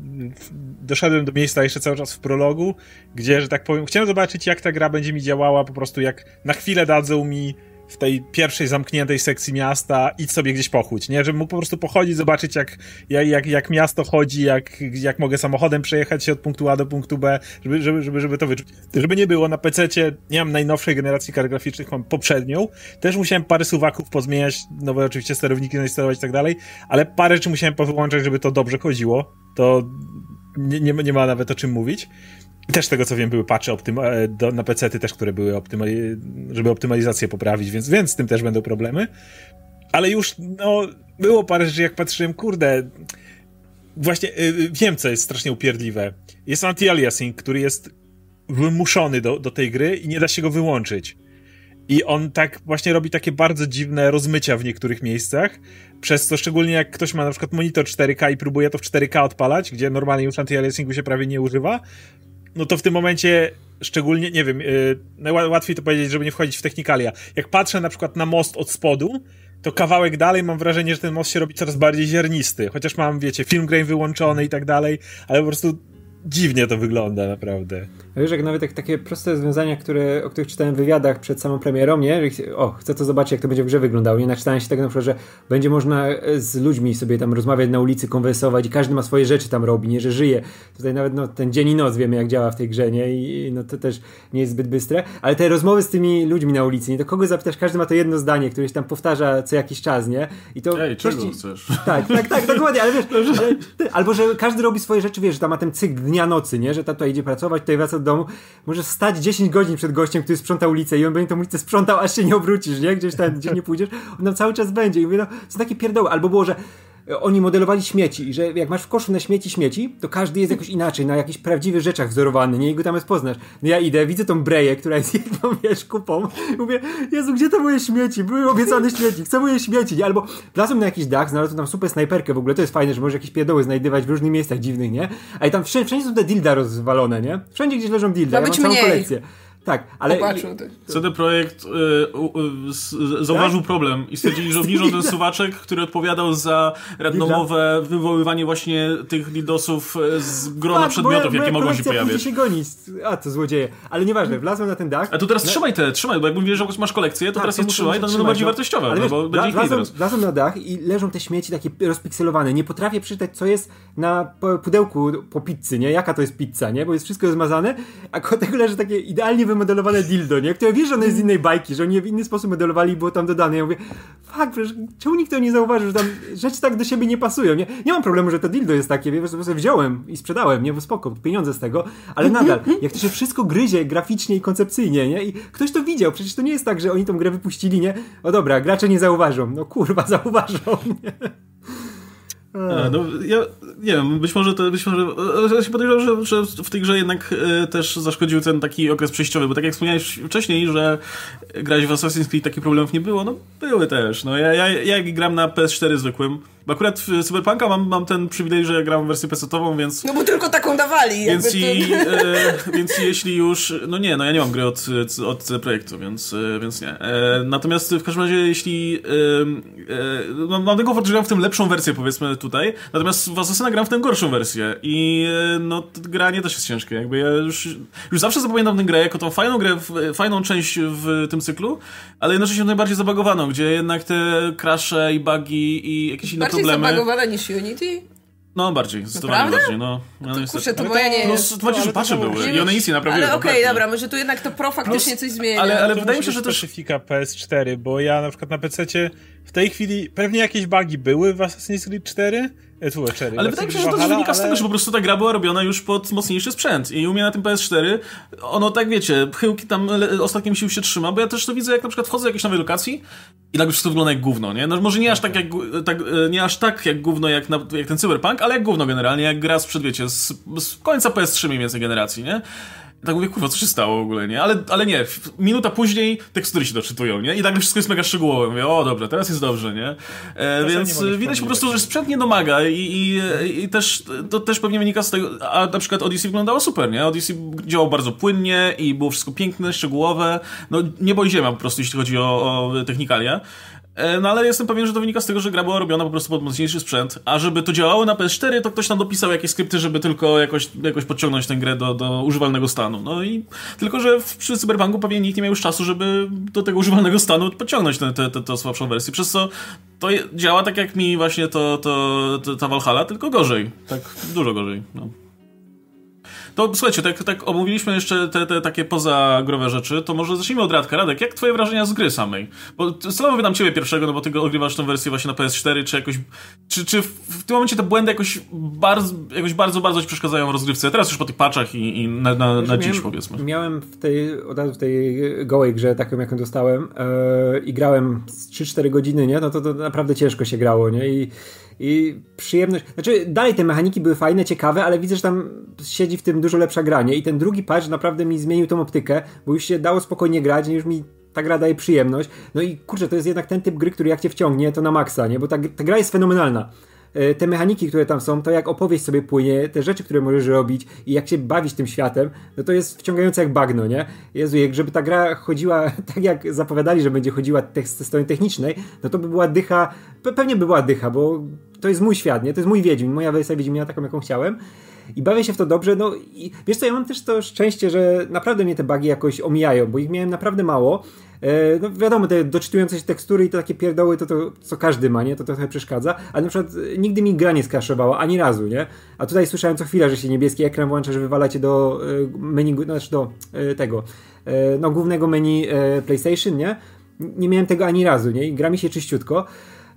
doszedłem do miejsca jeszcze cały czas w prologu, gdzie, że tak powiem, chciałem zobaczyć, jak ta gra będzie mi działała, po prostu jak na chwilę dadzą mi w tej pierwszej zamkniętej sekcji miasta idź sobie gdzieś pochódź, nie? Żebym mógł po prostu pochodzić, zobaczyć jak, jak, jak, miasto chodzi, jak, jak mogę samochodem przejechać się od punktu A do punktu B, żeby, żeby, żeby, żeby to wyczuć. Żeby nie było, na PC-cie nie mam najnowszej generacji kart graficznych, mam poprzednią. Też musiałem parę suwaków pozmieniać, nowe oczywiście sterowniki zainstalować i tak dalej, ale parę rzeczy musiałem powyłączać, żeby to dobrze chodziło. To nie, nie, nie ma nawet o czym mówić. Też z tego co wiem, były patche optyma- e, do, na PC-ty też, które były optymali- żeby optymalizację poprawić, więc, więc z tym też będą problemy. Ale już, no, było parę rzeczy, jak patrzyłem, kurde, właśnie y, y, wiem, co jest strasznie upierdliwe. Jest anti-aliasing, który jest wymuszony do, do tej gry i nie da się go wyłączyć. I on tak właśnie robi takie bardzo dziwne rozmycia w niektórych miejscach, przez co szczególnie jak ktoś ma na przykład monitor 4K i próbuje to w 4K odpalać, gdzie normalnie już anti-aliasingu się prawie nie używa, no to w tym momencie szczególnie, nie wiem, yy, najłatwiej to powiedzieć, żeby nie wchodzić w technikalia. Jak patrzę na przykład na most od spodu, to kawałek dalej mam wrażenie, że ten most się robi coraz bardziej ziernisty. Chociaż mam, wiecie, film grain wyłączony i tak dalej, ale po prostu dziwnie to wygląda naprawdę. Wiesz, jak nawet tak, takie proste rozwiązania, które, o których czytałem w wywiadach przed samą premierą, nie? O, chcę to zobaczyć, jak to będzie w grze wyglądało. Nie naczytałem się tego na przykład, że będzie można e, z ludźmi sobie tam rozmawiać na ulicy, konwersować i każdy ma swoje rzeczy tam robi, nie, że żyje. Tutaj nawet no, ten dzień i noc wiemy, jak działa w tej grze, nie? I no to też nie jest zbyt bystre. Ale te rozmowy z tymi ludźmi na ulicy, nie? To kogo zapytasz, każdy ma to jedno zdanie, które się tam powtarza co jakiś czas, nie? I to Ej, czego ci- chcesz? tak, tak, tak, dokładnie, ale wiesz, ale, ty, albo że każdy robi swoje rzeczy, wiesz, że tam ma ten cykl dnia, nocy, nie, że ta tutaj idzie pracować, tutaj wraca do domu, może stać 10 godzin przed gościem, który sprząta ulicę i on będzie tą ulicę sprzątał, aż się nie obrócisz, nie, gdzieś tam, gdzieś nie pójdziesz, on tam cały czas będzie. I mówię, no, są takie pierdoły, albo było, że oni modelowali śmieci i że jak masz w koszu na śmieci śmieci, to każdy jest jakoś inaczej, na jakichś prawdziwych rzeczach wzorowany, nie, i go tam jest poznasz. No ja idę, widzę tą breję, która jest jedną, wiesz, kupą, mówię, Jezu, gdzie to moje śmieci? Były obiecane śmieci, chcę moje śmieci? Albo wlazłem na jakiś dach, znalazłem tam super snajperkę w ogóle, to jest fajne, że możesz jakieś pierdoły znajdywać w różnych miejscach dziwnych, nie? Ale tam wszędzie, wszędzie są te dilda rozwalone, nie? Wszędzie gdzieś leżą dilda, ja mam całą kolekcję. Tak, ale... Popatrzył ty. CD Projekt y, y, zauważył problem i stwierdzili, że obniżą ten suwaczek, który odpowiadał za randomowe wywoływanie właśnie tych didosów e, z grona Tak, przedmiotów, moja- jakie moja mogą się pojawiać. się gonić. A, to złodzieje. Ale nieważne, wlazłem na ten dach. A to teraz No- trzymaj te, trzymaj, bo jak mówisz, że masz kolekcję, to Tak, teraz to je trzymaj, to będą bardziej wartościowe, Ale no, wiesz, bo będzie ich wlazłem, teraz. wlazłem na dach i leżą te śmieci takie rozpikselowane. Nie potrafię przeczytać, co jest na pudełku po pizzy, nie? Jaka to jest pizza, nie? Bo jest wszystko rozmazane, a koło tego leży takie idealnie wymodelowane dildo, nie? Które wiesz, że ono jest z innej bajki, że oni je w inny sposób modelowali i było tam dodane. Ja mówię, fuck, przecież czemu nikt to nie zauważył, że tam rzeczy tak do siebie nie pasują, nie? Nie mam problemu, że to dildo jest takie, wiesz, sobie wziąłem i sprzedałem, nie? Bo spoko, pieniądze z tego, ale nadal, jak to się wszystko gryzie graficznie i koncepcyjnie, nie? I ktoś to widział, przecież to nie jest tak, że oni tą grę wypuścili, nie? O dobra, gracze nie zauważą. No kurwa, zauważą, nie? A, no, ja nie wiem, być może to, być może, e, ja się podejrzewam, że, że w tej grze jednak e, też zaszkodził ten taki okres przejściowy, bo tak jak wspomniałeś wcześniej, że grać w Assassin's Creed takich problemów nie było, no były też, no ja, ja, ja jak gram na PS4 zwykłym, bo akurat w Cyberpunka mam, mam ten przywilej, że gram w wersję PC-ową, więc No bo tylko taką dawali. więc, i, e, więc jeśli już. No nie, no ja nie mam gry od, od projektu, więc, e, więc nie. E, natomiast w każdym razie, jeśli. E, e, mam, mam komfort, że gram w tę lepszą wersję, powiedzmy tutaj. Natomiast w Assassina gram w tę gorszą wersję. I e, no, granie też jest ciężkie. Jakby ja już, już zawsze zapamiętam tę grę jako tą fajną grę, fajną część w tym cyklu, ale jednocześnie najbardziej zabagowaną, gdzie jednak te crashe i bugi i jakieś inne Bardziej problemy. zabagowana niż Unity? No bardziej, zdecydowanie bardziej. No, no, To, kurczę, to Ale moja to- nie plus jest. Plus, to ale to patche było- były i one nic nie naprawiły. Ale okej, kompletnie. dobra, może tu jednak to pro faktycznie coś zmienia. ale- ale to wydaje mi się, że też- specyfika PS4, bo ja na przykład na PC w tej chwili pewnie jakieś bugi były w Assassin's Creed 4, e, tu, 4 ale wydaje mi się, że to też wynika z tego, że po prostu ta gra była robiona już pod mocniejszy sprzęt i u mnie na tym PS4 ono tak wiecie, chyłki tam ostatnim sił się trzyma, bo ja też to widzę jak na przykład wchodzę do jakiejś nowej lokacji i nagle wszystko wygląda jak gówno, nie? No może nie aż tak jak, tak, e, nie aż tak jak gówno jak, na, jak ten Cyberpunk, ale jak gówno generalnie, jak gra sprzed wiecie, z, z końca PS3 mniej więcej generacji, nie? tak mówię, kurwa, co się stało w ogóle, nie? Ale, ale nie, minuta później tekstury się doczytują, nie? I nagle wszystko jest mega szczegółowe. Mówię, o dobra, teraz jest dobrze, nie? E, więc widać po prostu, że sprzęt nie domaga i, i, i, też, to też pewnie wynika z tego, a na przykład Odyssey wyglądało super, nie? Odyssey działał bardzo płynnie i było wszystko piękne, szczegółowe. No, niebo i ziemia po prostu, jeśli chodzi o, o technikalia. E, no ale jestem pewien, że to wynika z tego, że gra była robiona po prostu pod mocniejszy sprzęt, a żeby to działało na PS4, to ktoś tam dopisał jakieś skrypty, żeby tylko jakoś, jakoś podciągnąć tę grę do, do używalnego stanu. No i tylko, że przy Cyberpunku pewnie nikt nie miał już czasu, żeby do tego używalnego stanu podciągnąć tę słabszą wersję, przez co to działa tak jak mi właśnie to, to, to ta Valhalla, tylko gorzej. Tak, dużo gorzej. No. To słuchajcie, tak, tak omówiliśmy jeszcze te, te takie pozagrowe rzeczy, to może zacznijmy od Radka. Radek, jak twoje wrażenia z gry samej? Bo celowo wydam ciebie pierwszego, no bo ty ogrywasz tą wersję właśnie na PS4, czy jakoś... Czy, czy w tym momencie te błędy jakoś bardzo, jakoś bardzo, bardzo ci przeszkadzają w rozgrywce? Teraz już po tych patchach i, i na, na, na dziś powiedzmy. Miałem w tej, od razu w tej gołej grze, taką jaką dostałem yy, i grałem 3-4 godziny, nie? No to, to naprawdę ciężko się grało, nie? I i przyjemność. Znaczy, dalej te mechaniki były fajne, ciekawe, ale widzę, że tam siedzi w tym dużo lepsza granie. I ten drugi patch naprawdę mi zmienił tą optykę, bo już się dało spokojnie grać, już mi ta gra daje przyjemność. No i kurczę, to jest jednak ten typ gry, który jak cię wciągnie, to na maksa, nie? Bo ta, ta gra jest fenomenalna. E, te mechaniki, które tam są, to jak opowieść sobie płynie, te rzeczy, które możesz robić i jak się bawić tym światem, no to jest wciągające jak bagno, nie? Jezu, jak żeby ta gra chodziła tak jak zapowiadali, że będzie chodziła ze strony technicznej, no to by była dycha, pewnie by była dycha, bo to jest mój świat, nie? To jest mój Wiedźmin, moja wersja Wiedźmina taką, jaką chciałem i bawię się w to dobrze, no i wiesz co, ja mam też to szczęście, że naprawdę mnie te bugi jakoś omijają, bo ich miałem naprawdę mało, E, no wiadomo, te doczytujące się tekstury i to takie pierdoły, to, to co każdy ma, nie? To, to trochę przeszkadza, ale na przykład e, nigdy mi gra nie skraszowała, ani razu, nie? A tutaj słyszałem co chwila, że się niebieski ekran włącza, że wywalacie do e, menu, znaczy do tego, no głównego menu PlayStation, nie? Nie miałem tego ani razu, nie? I gra mi się czyściutko,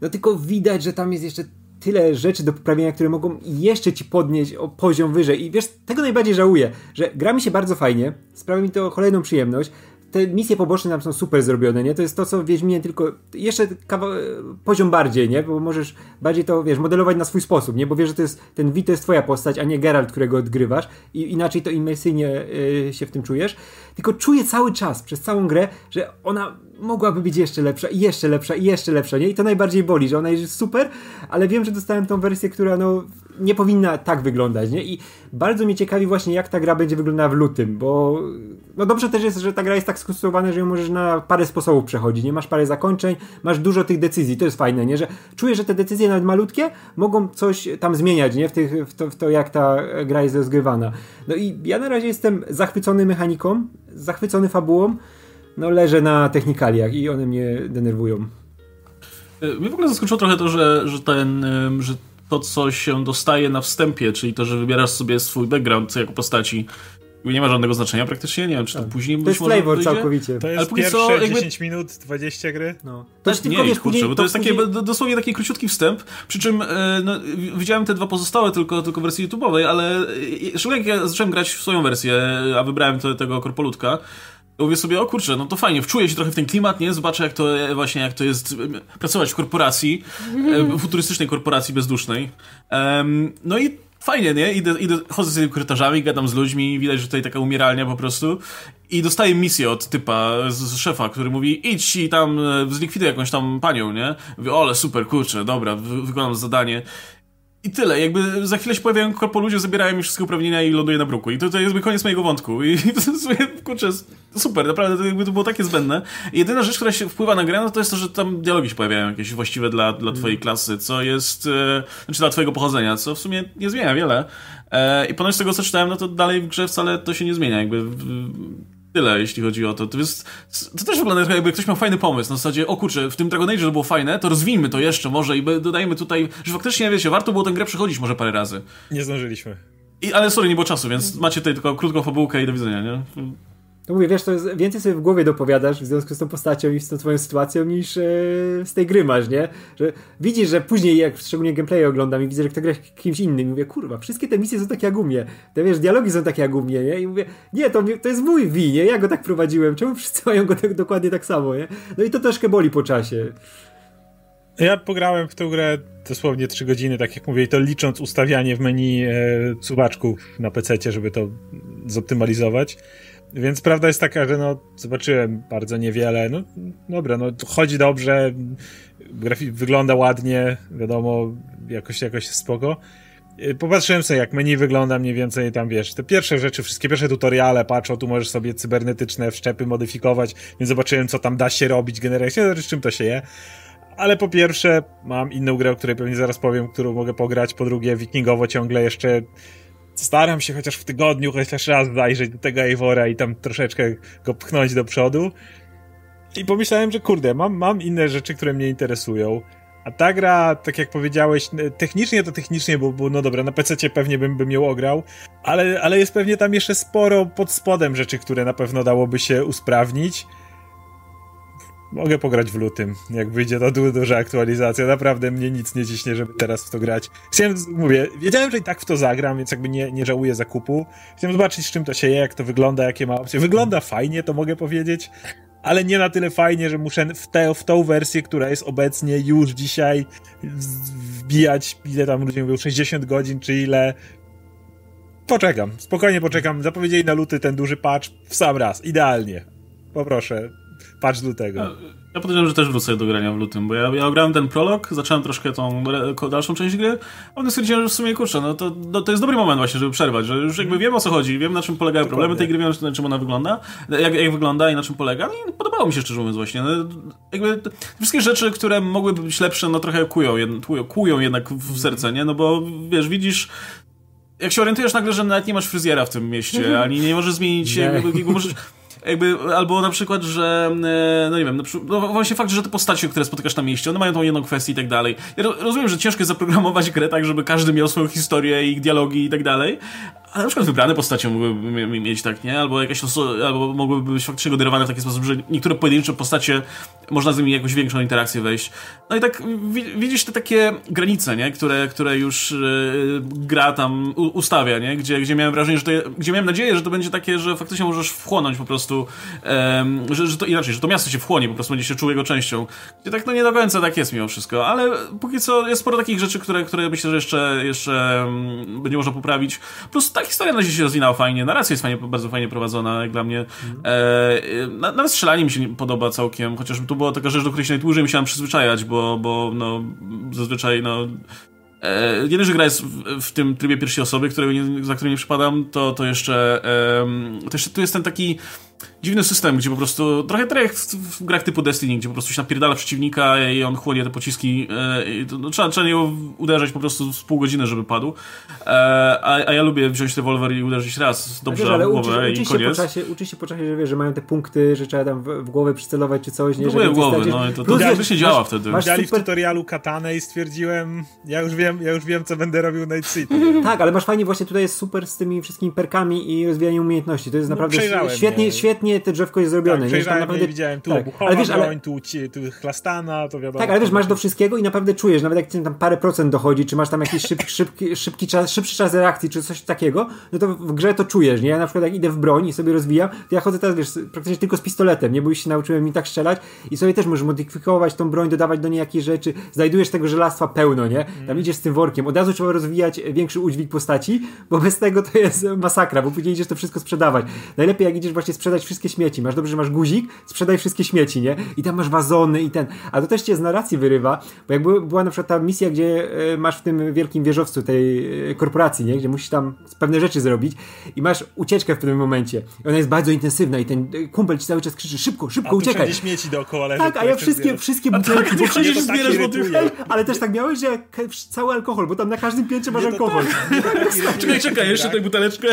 no tylko widać, że tam jest jeszcze tyle rzeczy do poprawienia, które mogą jeszcze ci podnieść o poziom wyżej. I wiesz, tego najbardziej żałuję, że gra mi się bardzo fajnie, sprawia mi to kolejną przyjemność, te misje poboczne tam są super zrobione, nie? To jest to, co w Wiedźminie, tylko jeszcze poziom bardziej, nie? Bo możesz bardziej to, wiesz, modelować na swój sposób, nie? Bo wiesz, że to jest, ten Wi to jest twoja postać, a nie Geralt, którego odgrywasz i inaczej to imersyjnie y, się w tym czujesz. Tylko czuję cały czas, przez całą grę, że ona mogłaby być jeszcze lepsza i jeszcze lepsza i jeszcze lepsza, nie? I to najbardziej boli, że ona jest super, ale wiem, że dostałem tą wersję, która no nie powinna tak wyglądać, nie? I bardzo mnie ciekawi właśnie, jak ta gra będzie wyglądała w lutym, bo no dobrze też jest, że ta gra jest tak skonstruowana, że ją możesz na parę sposobów przechodzić, nie? Masz parę zakończeń, masz dużo tych decyzji, to jest fajne, nie? Że czuję, że te decyzje nawet malutkie mogą coś tam zmieniać, nie? W, tych, w, to, w to, jak ta gra jest rozgrywana. No i ja na razie jestem zachwycony mechaniką, zachwycony fabułą, no leżę na technikaliach i one mnie denerwują. Mnie w ogóle zaskoczyło trochę to, że, że ten, że to, co się dostaje na wstępie, czyli to, że wybierasz sobie swój background jako postaci, nie ma żadnego znaczenia praktycznie, nie wiem, czy to tak. później To jest flavor wyjdzie? całkowicie. To jest Ale pierwsze co, jakby... 10 minut, 20 gry? No. To jest tylko, nie, kurczę, bo to jest takie, dosłownie taki króciutki wstęp, przy czym e, no, widziałem te dwa pozostałe tylko, tylko w wersji YouTube'owej, ale e, szczególnie jak ja zacząłem grać w swoją wersję, a wybrałem to, tego korpolutka, mówię sobie, o kurczę, no to fajnie, wczuję się trochę w ten klimat, nie? Zobaczę jak to e, właśnie, jak to jest pracować w korporacji, futurystycznej korporacji bezdusznej. Um, no i fajnie, nie? Idę, idę, chodzę z tymi korytarzami, gadam z ludźmi, widać, że tutaj taka umieralnia po prostu. I dostaję misję od typa, z, z szefa, który mówi, idź i tam e, zlikwiduj jakąś tam panią, nie? Mówię, ole, super, kurczę, dobra, wy, wykonam zadanie. I tyle, jakby za chwilę się pojawiają korpo ludzie, zabierają mi wszystkie uprawnienia i ląduję na bruku. I to, to jest koniec mojego wątku. I to jest, kurczę, super, naprawdę to, jakby to było takie zbędne. I jedyna rzecz, która się wpływa na grę, no to jest to, że tam dialogi się pojawiają jakieś właściwe dla, dla twojej klasy, co jest, e, znaczy dla twojego pochodzenia, co w sumie nie zmienia wiele. E, I ponoć z tego, co czytałem, no to dalej w grze wcale to się nie zmienia, jakby tyle, jeśli chodzi o to. To, jest, to też wygląda jakby ktoś miał fajny pomysł. Na zasadzie, o kurczę, w tym Dragon Age to było fajne, to rozwijmy to jeszcze może i dodajmy tutaj, że faktycznie, wiecie, warto było tę grę przechodzić może parę razy. Nie zdążyliśmy. I, ale sorry, nie było czasu, więc macie tutaj tylko krótką fabułkę i do widzenia, nie? To mówię, wiesz, to jest, więcej sobie w głowie dopowiadasz w związku z tą postacią i z tą twoją sytuacją niż e, z tej gry masz, nie? Że widzisz, że później jak szczególnie gameplay oglądam i widzę, że kto gra kimś innym i mówię, kurwa, wszystkie te misje są takie jak u mnie. Te wiesz, dialogi są takie jak u mnie, nie? I mówię, nie, to, to jest mój wi, nie? Ja go tak prowadziłem, czemu wszyscy mają go tak, dokładnie tak samo, nie? No i to troszkę boli po czasie. Ja pograłem w tę grę dosłownie 3 godziny, tak jak mówię, to licząc ustawianie w menu e, na PC, żeby to zoptymalizować. Więc prawda jest taka, że no, zobaczyłem bardzo niewiele. No dobra, no chodzi dobrze, grafik wygląda ładnie, wiadomo, jakoś, jakoś spoko. E, popatrzyłem sobie, jak menu wygląda mniej więcej tam, wiesz, te pierwsze rzeczy, wszystkie pierwsze tutoriale, patrzą, tu możesz sobie cybernetyczne wszczepy modyfikować, więc zobaczyłem, co tam da się robić generalnie, z czym to się je. Ale po pierwsze, mam inną grę, o której pewnie zaraz powiem, którą mogę pograć. Po drugie, wikingowo ciągle jeszcze staram się chociaż w tygodniu chociaż raz zajrzeć do tego Eivora i tam troszeczkę go pchnąć do przodu. I pomyślałem, że kurde, mam, mam inne rzeczy, które mnie interesują. A ta gra, tak jak powiedziałeś, technicznie to technicznie, bo, bo no dobra, na PC pewnie bym, bym ją ograł, ale, ale jest pewnie tam jeszcze sporo pod spodem rzeczy, które na pewno dałoby się usprawnić. Mogę pograć w lutym, jak wyjdzie to du duża aktualizacja. Naprawdę mnie nic nie ciśnie, żeby teraz w to grać. Chciałem, mówię, wiedziałem, że i tak w to zagram, więc jakby nie, nie żałuję zakupu. Chciałem zobaczyć, z czym to się je, jak to wygląda, jakie ma opcje. Wygląda fajnie, to mogę powiedzieć, ale nie na tyle fajnie, że muszę w, te, w tą wersję, która jest obecnie już dzisiaj wbijać, ile tam ludzie mówią, 60 godzin, czy ile. Poczekam, spokojnie poczekam. Zapowiedzieli na luty ten duży patch w sam raz, idealnie. Poproszę, patch lutego. Ja, ja podejrzewam, że też wrócę do grania w lutym, bo ja, ja grałem ten prolog, zacząłem troszkę tą dalszą część gry, a potem stwierdziłem, że w sumie kurczę, no to, no to jest dobry moment właśnie, żeby przerwać, że już jakby wiem o co chodzi, wiem na czym polegają Dokładnie. problemy tej gry, wiem na czym ona wygląda, jak, jak wygląda i na czym polega no i podobało mi się szczerze mówiąc właśnie. No, jakby wszystkie rzeczy, które mogłyby być lepsze, no trochę kują, kują jednak w serce, nie? No bo wiesz, widzisz jak się orientujesz nagle, że nawet nie masz fryzjera w tym mieście, ani nie możesz zmienić, nie. jakby, jakby możesz jakby, albo na przykład, że, e, no nie wiem, no właśnie fakt, że te postacie, które spotykasz na mieście, one mają tą jedną kwestię i tak dalej. Ja rozumiem, że ciężko jest zaprogramować grę tak, żeby każdy miał swoją historię, ich dialogi i tak dalej, ale na przykład wybrane postacie mogłyby mieć tak, nie? Albo jakieś albo mogłyby być faktycznie goderowane w taki sposób, że niektóre pojedyncze postacie można z nimi jakąś większą interakcję wejść. No i tak widzisz te takie granice, nie? Które, które już yy, gra tam ustawia, nie? Gdzie, gdzie miałem wrażenie, że to, gdzie miałem nadzieję, że to będzie takie, że faktycznie możesz wchłonąć po prostu, że, że to inaczej, że to miasto się wchłonie, po prostu będzie się czuł jego częścią. Gdzie tak no nie do końca tak jest mimo wszystko, ale póki co jest sporo takich rzeczy, które, które myślę, że jeszcze, jeszcze um, będzie można poprawić. Plus tak historia na razie się rozwinęła fajnie, narracja jest fajnie, bardzo fajnie prowadzona, jak dla mnie. E, nawet strzelanie mi się podoba całkiem, chociaż tu była taka rzecz, do której się najdłużej musiałem przyzwyczajać, bo, bo no, zazwyczaj no, E, nie że gra jest w, w, tym trybie pierwszej osoby, którego nie, za którym nie przypadam, to, to jeszcze e, to jeszcze tu jest ten taki dziwny system, gdzie po prostu, trochę tak jak w, w grach typu Destiny, gdzie po prostu się napierdala przeciwnika i on chłonie te pociski e, i to, no, trzeba, trzeba niego uderzać po prostu z pół godziny, żeby padł. E, a, a, ja lubię wziąć rewolwer i uderzyć raz dobrze wiesz, w głowę uczy, uczy i koniec. Się po czasie, uczy się po czasie, że wiesz, że mają te punkty, że trzeba tam w, w głowę przycelować czy coś. Nie, Próbuję w głowę, no i to, to, to się działa wtedy. Masz Dali super... w tutorialu katanę i stwierdziłem, ja już wiem, ja już wiem, co będę robił Night City. tak, ale masz fajnie, właśnie tutaj jest super z tymi wszystkimi perkami i rozwijaniem umiejętności. To jest no, naprawdę świetnie, świetnie te drzewko jest zrobione. Tak, przejrzałem, nie, naprawdę... widziałem tu tak. ale wiesz, ale... tu, tu chlastana, to wiadomo. Tak, ale wiesz, masz do wszystkiego i naprawdę czujesz, nawet jak tam parę procent dochodzi, czy masz tam jakiś szybki, szybki, szybki czas, szybszy czas reakcji, czy coś takiego, no to w grze to czujesz, nie? Ja na przykład jak idę w broń i sobie rozwijam, to ja chodzę teraz, wiesz, praktycznie tylko z pistoletem, nie? Bo już się nauczyłem mi tak strzelać i sobie też możesz modyfikować tą broń, dodawać do niej jakieś rzeczy, znajdujesz tego żelastwa pełno, nie? Tam mm. idziesz z tym workiem, od razu trzeba rozwijać większy udźwig postaci, bo bez tego to jest masakra, bo później idziesz to wszystko sprzedawać. Najlepiej jak idziesz właśnie sprzedać wszystkie śmieci, masz dobrze, że masz guzik, sprzedaj wszystkie śmieci, nie? I tam masz wazony i ten. A to też cię z narracji wyrywa, bo jak była na przykład ta misja, gdzie e, masz w tym wielkim wieżowcu tej e, korporacji, nie? Gdzie musisz tam pewne rzeczy zrobić i masz ucieczkę w pewnym momencie. I ona jest bardzo intensywna i ten kumpel ci cały czas krzyczy szybko, szybko, a uciekaj. A śmieci dookoła leży, Tak, a ja wszystkie, wszystkie butelki... Tak, bo chodzisz zbierasz Ale też tak miałeś, że cały alkohol, bo tam na każdym piętrze masz alkohol. Tak. czekaj, czekaj, jeszcze tę buteleczkę.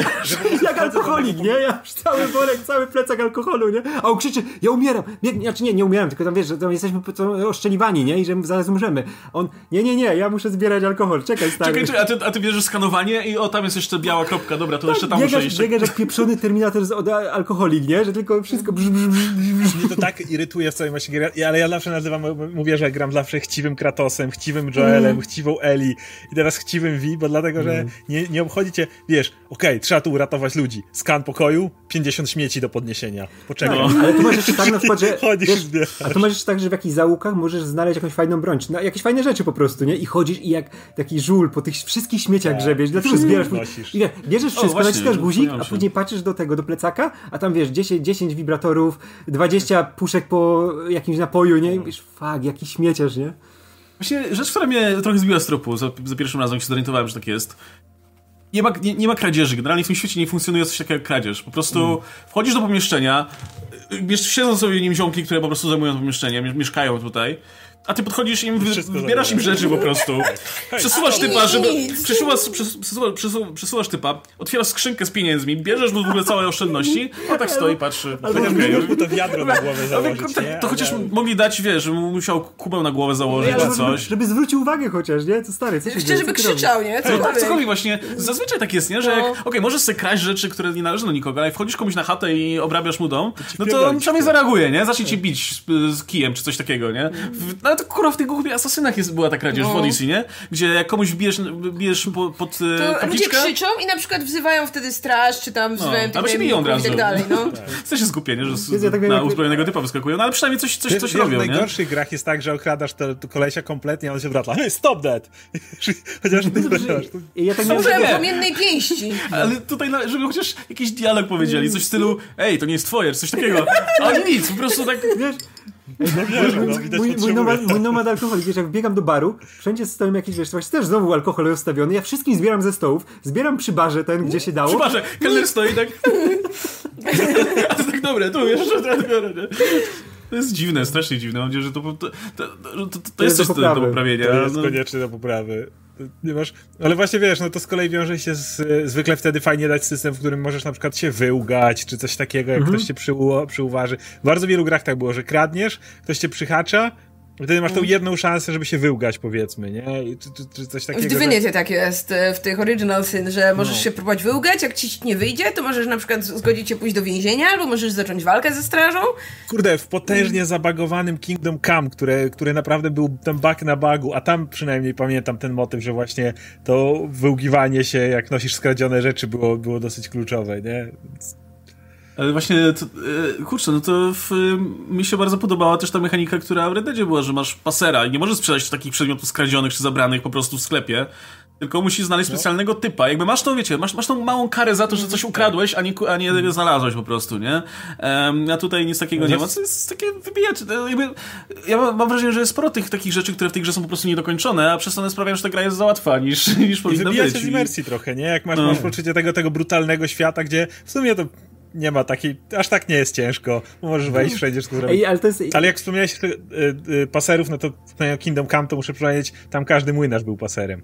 Jak alkoholik, nie? Ja już cały worek, cały plecak alkoholu, nie? A on krzyczy, ja umieram. Nie, znaczy nie, nie umieram, tylko tam wiesz, że tam jesteśmy oszczeliwani, nie? I że zaraz umrzemy. On, nie, nie, nie, ja muszę zbierać alkohol, czekaj stary. Czekaj, czekaj, a ty, a ty bierzesz skanowanie i o, tam jest jeszcze biała kropka, dobra, to tak, jeszcze tam biegasz, muszę iść. Biegasz jak pieprzony Terminator z, od alkoholik, nie? Że tylko wszystko brz, brz, brz, Mnie to tak irytuje w całej masie gier, ale ja zawsze nazywam, mówię, że gram zawsze chciwym Kratosem, chciwym Joelem, mm. chciwą Eli i teraz chciwym Vi, bo dlatego, że mm. nie, nie obchodzi cię, wiesz, okej, okay, trzeba tu uratować ludzi. Skan pokoju, 50 śmieci do podniesienia. Poczekaj. No. Ale tu możesz tak na przykład, że, Chodzisz, wiesz, A tu możesz tak, że w jakichś załukach możesz znaleźć jakąś fajną broń, czy jakieś fajne rzeczy po prostu, nie? I chodzisz i jak taki żul po tych wszystkich śmieciach tak. grzebiesz, dlatego zbierasz. I wiesz, bierzesz wszystko, o, naciskasz guzik, a później patrzysz do tego, do plecaka, a tam wiesz, 10, 10 wibratorów, 20 puszek po jakimś napoju, nie? I mówisz, fuck, jaki śmieciarz, nie? Właśnie rzecz, która mnie trochę zbiła z tropu, za, za pierwszym razem się zorientowałem, że tak jest. Nie ma, nie, nie, ma kradzieży. Generalnie w tym świecie nie funkcjonuje coś takiego jak kradzież. Po prostu mm. wchodzisz do pomieszczenia, siedzą sobie w nim ziomki, które po prostu zajmują pomieszczenie, mieszkają tutaj a ty podchodzisz im, wybierasz im rzeczy po prostu. Przesuwasz typa, żeby... Przesuwasz, przesuwasz, przesuwasz, przesuwasz typa, otwierasz skrzynkę z pieniędzmi, bierzesz mu w ogóle całe oszczędności, a tak stoi, patrzy. Chociaż okay. mu to wiadro na głowę założyć, To, to chociaż mogli dać, wiesz, że musiał kubę na głowę założyć, czy coś. Żeby zwrócił uwagę chociaż, nie? Co stary, co się dzieje? żeby krzyczał, nie? Co tak, cokolwiek właśnie. Zazwyczaj tak jest, nie? Że jak, no. okej, okay, możesz sobie kraść rzeczy, które nie należą do nikogo, ale wchodzisz komuś na chatę i obrabiasz mu dom, no to on przynajmniej zareaguje, nie? Zacznie cię bić z, z kijem, czy coś takiego, nie? No to kurwa w tych głupich Asasynach jest, była ta kradzież no. w Odyssey, nie? Gdzie jak komuś bijesz, bijesz po, pod e, to ludzie krzyczą i na przykład wzywają wtedy straż, czy tam no, wzywają no, tych się od razu. i tak dalej, no. tak. się skupienie, że z, ja tak na uzbrojonego typa wyskakują, no ale przynajmniej coś, coś, coś robią, W najgorszych nie? grach jest tak, że okradasz to, to kolesia kompletnie, a on się wraca. Hey, stop that! Chociaż ty zdarzasz. Ja tak Możemy, płomiennej pięści. Ale tutaj, żeby chociaż jakiś dialog powiedzieli, coś w stylu, ej, to nie jest twoje, coś takiego. Ale nic, po prostu tak... Wiesz, no wiem, no, mój, mój, nomad, mój nomad alkoholik, wiesz, jak biegam do baru, wszędzie stoją jakieś, wiesz, właśnie też znowu alkohol rozstawiony, ja wszystkim zbieram ze stołów, zbieram przy barze ten, gdzie się dało. Przy barze, kelner stoi tak... A to tak dobre, tu jeszcze trochę biorę, nie? To jest dziwne, strasznie dziwne. Mam nadzieję, że to, to, to, to, to jest coś do, do poprawienia. To jest no. koniecznie do poprawy nie masz. Ale właśnie wiesz, no to z kolei wiąże się z, zwykle wtedy fajnie dać system, w którym możesz na przykład się wyłgać, czy coś takiego, jak mhm. ktoś cię przyuważy. W bardzo wielu grach tak było, że kradniesz, ktoś cię przyhacza, Wtedy masz tą mm. jedną szansę, żeby się wyłgać, powiedzmy, nie? Czy, czy, czy coś takiego. W Divinity że... tak jest, e, w tych Original Sin, że możesz no. się próbować wyłgać, jak ci nie wyjdzie, to możesz na przykład zgodzić się pójść do więzienia, albo możesz zacząć walkę ze strażą. Kurde, w potężnie zabagowanym Kingdom Come, które, który naprawdę był ten bug na bugu, a tam przynajmniej pamiętam ten motyw, że właśnie to wyłgiwanie się, jak nosisz skradzione rzeczy, było, było dosyć kluczowe, nie? Ale właśnie, to, e, kurczę, no to w, mi się bardzo podobała też ta mechanika, która w Red Deadzie była, że masz pasera i nie możesz sprzedać takich przedmiotów skradzionych czy zabranych po prostu w sklepie, tylko musisz znaleźć no. specjalnego typa. Jakby masz tą, wiecie, masz, masz tą małą karę za to, że coś ukradłeś, a nie, a nie znalazłeś po prostu, nie? Um, a tutaj nic takiego no nie ma. To jest takie wybijać. Jakby, ja mam wrażenie, że jest sporo tych takich rzeczy, które w tej grze są po prostu niedokończone, a przez to one sprawiają, że ta gra jest za łatwa niż, niż powinna być. I z imersji trochę, nie? Jak masz, no. masz poczucie tego, tego brutalnego świata, gdzie w sumie to nie ma takiej, aż tak nie jest ciężko. Możesz wejść wszędzie, wszystko zrobić. ale, jest... ale jak wspomniałeś y, y, paserów, no to Kingdom Come, to muszę przypomnieć, tam każdy młynarz był paserem.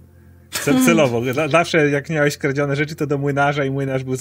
Celowo. Zawsze jak miałeś skradzione rzeczy, to do młynarza i młynarz był...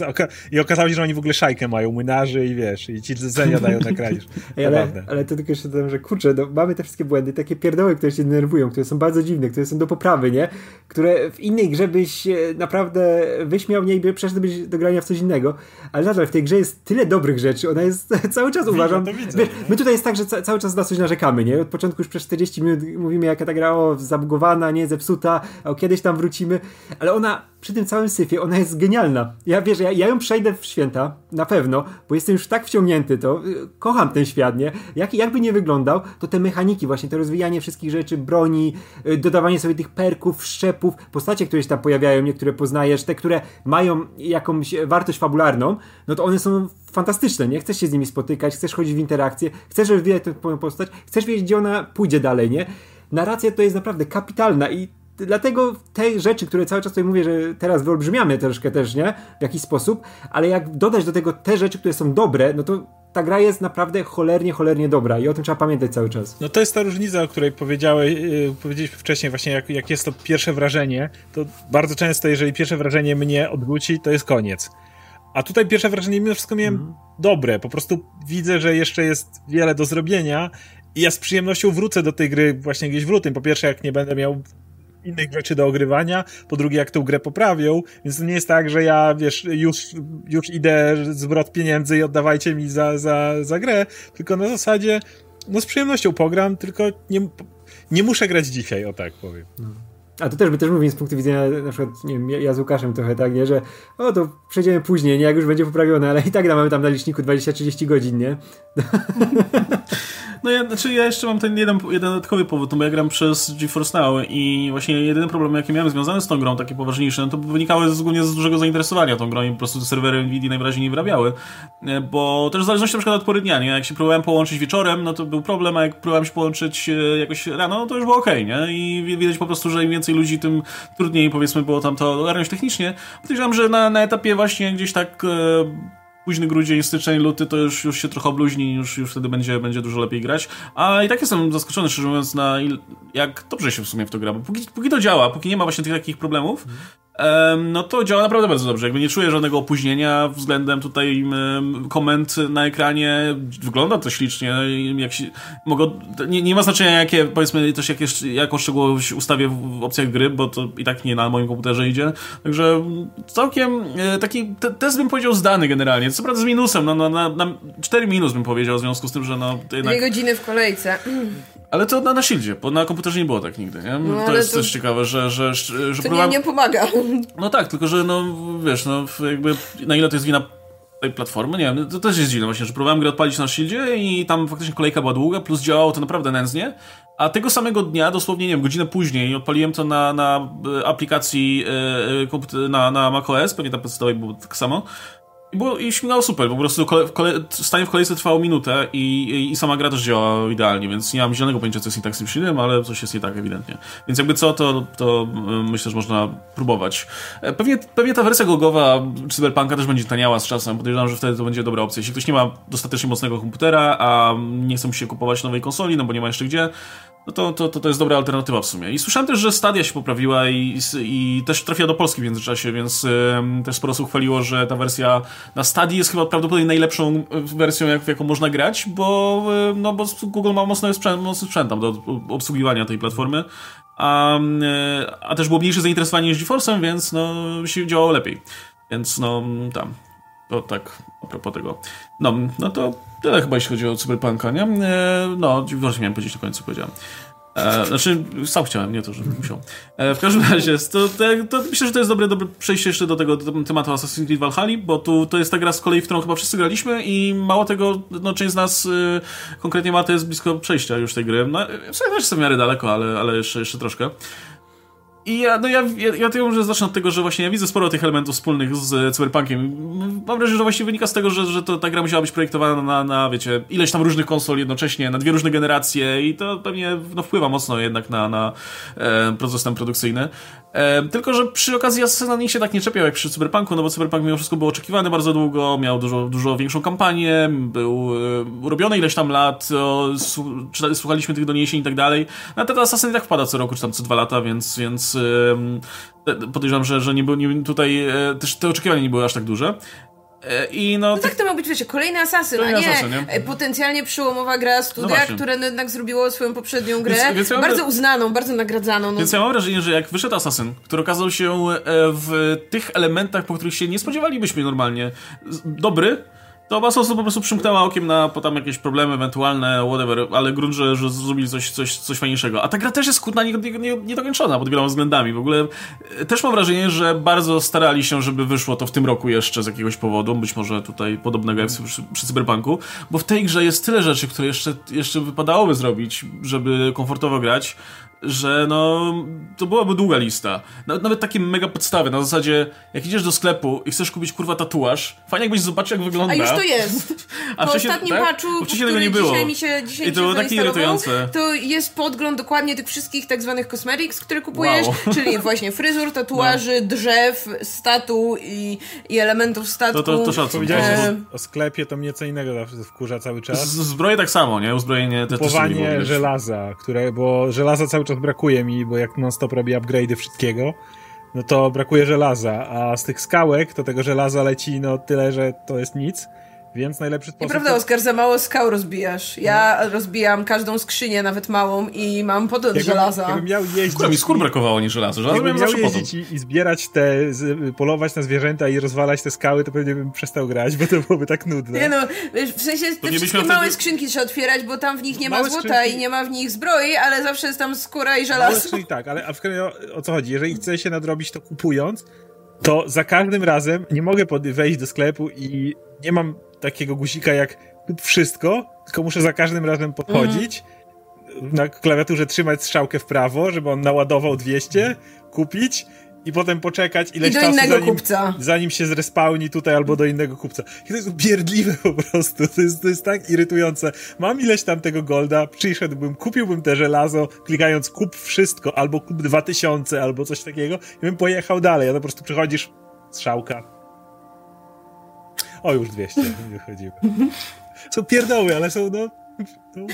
I okazało się, że oni w ogóle szajkę mają, młynarzy i wiesz, i ci zlecenia dają na kradzież. ale, ale to tylko jeszcze dodam, że kurczę, no, mamy te wszystkie błędy, takie pierdoły, które się denerwują, które są bardzo dziwne, które są do poprawy, nie? Które w innej grze byś naprawdę wyśmiał mnie i przeszedłbyś do grania w coś innego, ale nadal w tej grze jest tyle dobrych rzeczy, ona jest cały czas, widzę, uważam... Widzę, wiesz, my tutaj jest tak, że ca cały czas na coś narzekamy, nie? Od początku już przez 40 minut mówimy, jaka ta gra o, zabugowana, nie, zepsuta, o kiedyś tam wrócimy, ale ona przy tym całym syfie, ona jest genialna. Ja wiesz, ja, ja ją przejdę w święta, na pewno, bo jestem już tak wciągnięty, to y, kocham ten świat, nie? Jak, jakby nie wyglądał, to te mechaniki właśnie, to rozwijanie wszystkich rzeczy, broni, y, dodawanie sobie tych perków, szczepów, postacie, które się tam pojawiają, niektóre poznajesz, te, które mają jakąś wartość fabularną, no to one są fantastyczne, nie? Chcesz się z nimi spotykać, chcesz chodzić w interakcję, chcesz rozwijać tę postać, chcesz wiedzieć, gdzie ona pójdzie dalej, nie? Narracja to jest naprawdę kapitalna i dlatego te rzeczy, które cały czas tutaj mówię, że teraz wyolbrzymiamy troszkę też, nie? W jakiś sposób, ale jak dodać do tego te rzeczy, które są dobre, no to ta gra jest naprawdę cholernie, cholernie dobra i o tym trzeba pamiętać cały czas. No to jest ta różnica, o której powiedziałeś, yy, powiedzieliśmy wcześniej właśnie, jak, jak jest to pierwsze wrażenie, to bardzo często, jeżeli pierwsze wrażenie mnie odwróci, to jest koniec A tutaj pierwsze wrażenie mimo wszystko miałem mm. dobre. Po prostu widzę, że jeszcze jest wiele do zrobienia i ja z przyjemnością wrócę do tej gry właśnie gdzieś w lutym. Po pierwsze, jak nie będę miał innych rzeczy do ogrywania, po drugie jak tę grę poprawią, więc to nie jest tak, że ja, wiesz, już, już idę zwrot pieniędzy i oddawajcie mi za, za, za grę, tylko na zasadzie, no z przyjemnością pogram, tylko nie, nie muszę grać dzisiaj, o tak powiem. No. A to też by też mówić z punktu widzenia, na przykład, nie wiem, ja z Łukaszem trochę tak, nie, że o, to przejdziemy później, nie, jak już będzie poprawione, ale i tak mamy tam na liczniku 20-30 godzin, nie? No ja, znaczy ja jeszcze mam ten jeden, jeden dodatkowy powód, no bo ja gram przez GeForce Now i właśnie jedyny problem, jaki miałem związany z tą grą, taki poważniejszy, no to wynikały z, głównie z dużego zainteresowania tą grą i po prostu te serwery NVIDIA najwyraźniej nie wyrabiały, e, bo też w zależności na przykład od pory dnia, nie? Jak się próbowałem połączyć wieczorem, no to był problem, a jak próbowałem się połączyć e, jakoś rano, no to już było ok, nie? I widać po prostu, że im więcej ludzi, tym trudniej powiedzmy było tam to ogarnąć technicznie. Podejrzewam, że na, na etapie właśnie gdzieś tak e, późny grudzień, styczeń, luty to już, już się trochę obluźni, już, już wtedy będzie, będzie dużo lepiej grać. A i tak jestem zaskoczony, szczerze mówiąc, na il, jak dobrze się w sumie w to gra, bo póki, póki to działa, póki nie ma właśnie tych takich problemów, no to działa naprawdę bardzo dobrze. Jakby nie czuję żadnego opóźnienia względem tutaj komend na ekranie. Wygląda to ślicznie. Jak się, mogę, nie, nie ma znaczenia, jakie, powiedzmy, też jakie, jaką szczegółowość ustawię w opcjach gry, bo to i tak nie na moim komputerze idzie. Także całkiem e, taki te, test bym powiedział zdany generalnie. Co prawda z minusem, no, no, na, na 4 minus bym powiedział, w związku z tym, że no... Jednak... Dwie godziny w kolejce. Ale to na, na Shieldzie, bo na komputerze nie było tak nigdy, nie? No, to jest to, też ciekawe, że... że, że, że to próbowałem... nie, nie pomaga. No tak, tylko że no, wiesz, no jakby na ile to jest wina tej platformy, nie wiem, to też jest dziwne właśnie, że próbowałem grę odpalić na Shieldzie i tam faktycznie kolejka była długa, plus działało to naprawdę nędznie, a tego samego dnia, dosłownie, nie wiem, godzinę później odpaliłem to na, na aplikacji e, na, na macOS, pewnie tam podstawowej było tak samo, i, było, I śmigało super, po prostu kole, kole, stanie w kolejce trwało minutę i, i, i, sama gra też działała idealnie, więc nie mam zielonego pojęcia, co jest nie tak z tym silnym, ale coś jest nie tak ewidentnie. Więc jakby co, to, to myślę, że można próbować. E, pewnie, pewnie ta wersja gogowa Cyberpunka też będzie taniała z czasem, podejrzewam, że wtedy to będzie dobra opcja. Jeśli ktoś nie ma dostatecznie mocnego komputera, a nie chce mu się kupować nowej konsoli, no bo nie ma jeszcze gdzie, no to, to, to, to jest dobra alternatywa w sumie. I słyszałem też, że Stadia się poprawiła i, i też trafiła do Polski w międzyczasie, więc też sporo osób chwaliło, że ta wersja na Stadii jest chyba prawdopodobnie najlepszą wersją, jak, jaką można grać, bo, y, no, bo Google ma mocny sprzęt, mocny sprzęt tam do obsługiwania tej platformy, a, y, a też było mniejsze zainteresowanie niż GeForce'em, więc no, się działało lepiej. Więc no, tam. To tak, a propos tego. No, no to tyle chyba jeśli chodzi o Cyberpunka, nie? No, właśnie miałem powiedzieć na końcu, powiedziałem. E, znaczy, sam chciałem, nie to, że musiał. E, w każdym razie, to, to, to, myślę, że to jest dobre, dobre przejście jeszcze do tego do tematu Assassin's Creed Valhalla, bo tu to jest ta gra z kolei, w którą chyba wszyscy graliśmy i mało tego, no część z nas y, konkretnie ma, to jest blisko przejścia już tej gry. No, w sumie też w miarę daleko, ale, ale jeszcze, jeszcze troszkę. I ja, no ja, ja, ja tylko może zacznę od tego, że właśnie ja widzę sporo tych elementów wspólnych z Cyberpunkiem. Mam wrażenie, że właśnie wynika z tego, że, że to, ta gra musiała być projektowana na, na, wiecie, ileś tam różnych konsol jednocześnie, na dwie różne generacje i to pewnie no, wpływa mocno jednak na, na e, proces tam produkcyjny. Tylko, że przy okazji Assassina nikt się tak nie czepiał jak przy Cyberpunku, no bo Cyberpunk mimo wszystko był oczekiwany bardzo długo, miał dużo, dużo większą kampanię, był robiony ileś tam lat, słuchaliśmy tych doniesień i tak dalej. No a ten Assassin i tak wpada co roku, czy tam co dwa lata, więc, więc e, podejrzewam, że, że nie był, nie, tutaj e, też te oczekiwania nie były aż tak duże. E, I no, no tak to miał być, wiecie, kolejny asasyn, a nie, asasyn, nie, potencjalnie przełomowa gra studia, no które no jednak zrobiło swoją poprzednią grę, więc, więc ja bardzo mam... uznaną, bardzo nagradzaną. No. Więc ja mam wrażenie, że jak wyszedł asasyn, który okazał się e, w tych elementach, po których się nie spodziewalibyśmy normalnie, dobry, to was osób po prostu przymknęła okiem na potem jakieś problemy ewentualne, whatever, ale grunt, że, że zrobili coś, coś, coś fajniejszego. A ta gra też jest kłótna niedokończona nie, nie pod wieloma względami. W ogóle e, też mam wrażenie, że bardzo starali się, żeby wyszło to w tym roku jeszcze z jakiegoś powodu, być może tutaj podobnego jak przy, przy Cyberpunku, bo w tej grze jest tyle rzeczy, które jeszcze, jeszcze wypadałoby zrobić, żeby komfortowo grać, że no, to byłaby długa lista. Nawet takie mega podstawy, na zasadzie, jak idziesz do sklepu i chcesz kupić kurwa tatuaż, fajnie jakbyś zobaczył, jak wygląda. A już to jest. A po wcześniej, ostatnim tak? patchu, wcześniej tego nie było. Dzisiaj mi się, dzisiaj I to było takie irytujące. To jest podgląd dokładnie tych wszystkich tak zwanych cosmetics, które kupujesz, wow. czyli właśnie fryzur, tatuaży, no. drzew, statu i, i elementów statku. To, to, to szacun. Powiedziałeś e... o sklepie, to mnie co innego wkurza cały czas. Z, zbroje tak samo, nie? Uzbrojenie te Kupowanie żelaza, które, bo żelaza cały czas brakuje mi, bo jak non-stop robię upgrade'y wszystkiego, no to brakuje żelaza, a z tych skałek to tego żelaza leci no tyle, że to jest nic. Więc najlepszy sposób... Nieprawda, to... Oskar, za mało skał rozbijasz. Ja no. rozbijam każdą skrzynię, nawet małą i mam podłącz żelaza. Jakbym miał jeździć... Skóra mi skór brakowało, nie żelaza. Żelazo jakbym miał jeździć i, i, zbierać te, z, polować na zwierzęta i rozwalać te skały, to pewnie bym przestał grać, bo to byłoby tak nudne. Nie no, w sensie te wszystkie małe wtedy... skrzynki trzeba otwierać, bo tam w nich nie ma małe złota skrzynki... i nie ma w nich zbroi, ale zawsze jest tam skóra i żelazo. Małe skrzynki tak, ale a w o, o co chodzi? Jeżeli chce się nadrobić to kupując, to za każdym razem nie mogę wejść do sklepu i nie mam takiego guzika jak kup wszystko, tylko muszę za każdym razem podchodzić, mm. na klawiaturze trzymać strzałkę w prawo, żeby on naładował 200, kupić i potem poczekać ileś I do czasu, innego zanim, kupca. zanim się zrespawni tutaj albo do innego kupca. I to jest upierdliwe po prostu, to jest, to jest tak irytujące. Mam ileś tam tego golda, przyszedłbym, kupiłbym te żelazo, klikając kup wszystko, albo kup 2000, albo coś takiego i bym pojechał dalej, a to po prostu przychodzisz, strzałka, o, już 200 wychodziły. Są pierdoły, ale są, no,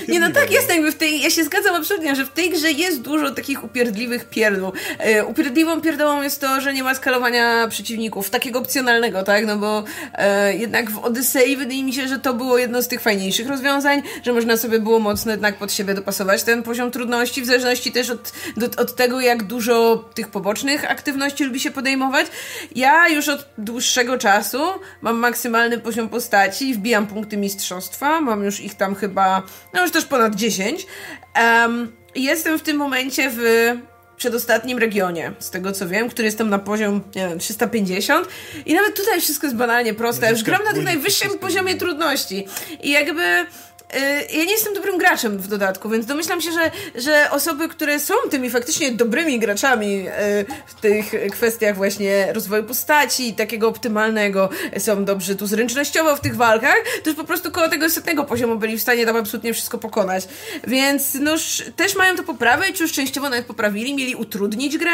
nie, no tak jest jakby w tej, ja się zgadzam absolutnie, że w tej grze jest dużo takich upierdliwych pierdół. E, upierdliwą pierdołą jest to, że nie ma skalowania przeciwników, takiego opcjonalnego, tak, no bo e, jednak w Odyssey wydaje mi się, że to było jedno z tych fajniejszych rozwiązań, że można sobie było mocno jednak pod siebie dopasować ten poziom trudności, w zależności też od, do, od tego, jak dużo tych pobocznych aktywności lubi się podejmować. Ja już od dłuższego czasu mam maksymalny poziom postaci, wbijam punkty mistrzostwa, mam już ich tam chyba no już też ponad 10. Um, jestem w tym momencie w przedostatnim regionie, z tego co wiem, który jestem na poziom, nie wiem, 350 i nawet tutaj wszystko jest banalnie proste. już gram na tym najwyższym poziomie trudności i jakby ja nie jestem dobrym graczem w dodatku, więc domyślam się, że, że osoby, które są tymi faktycznie dobrymi graczami y, w tych kwestiach właśnie rozwoju postaci i takiego optymalnego, są dobrzy tu zręcznościowo w tych walkach, to już po prostu koło tego setnego poziomu byli w stanie tam absolutnie wszystko pokonać. Więc no też mają to poprawić, już częściowo nawet poprawili, mieli utrudnić grę,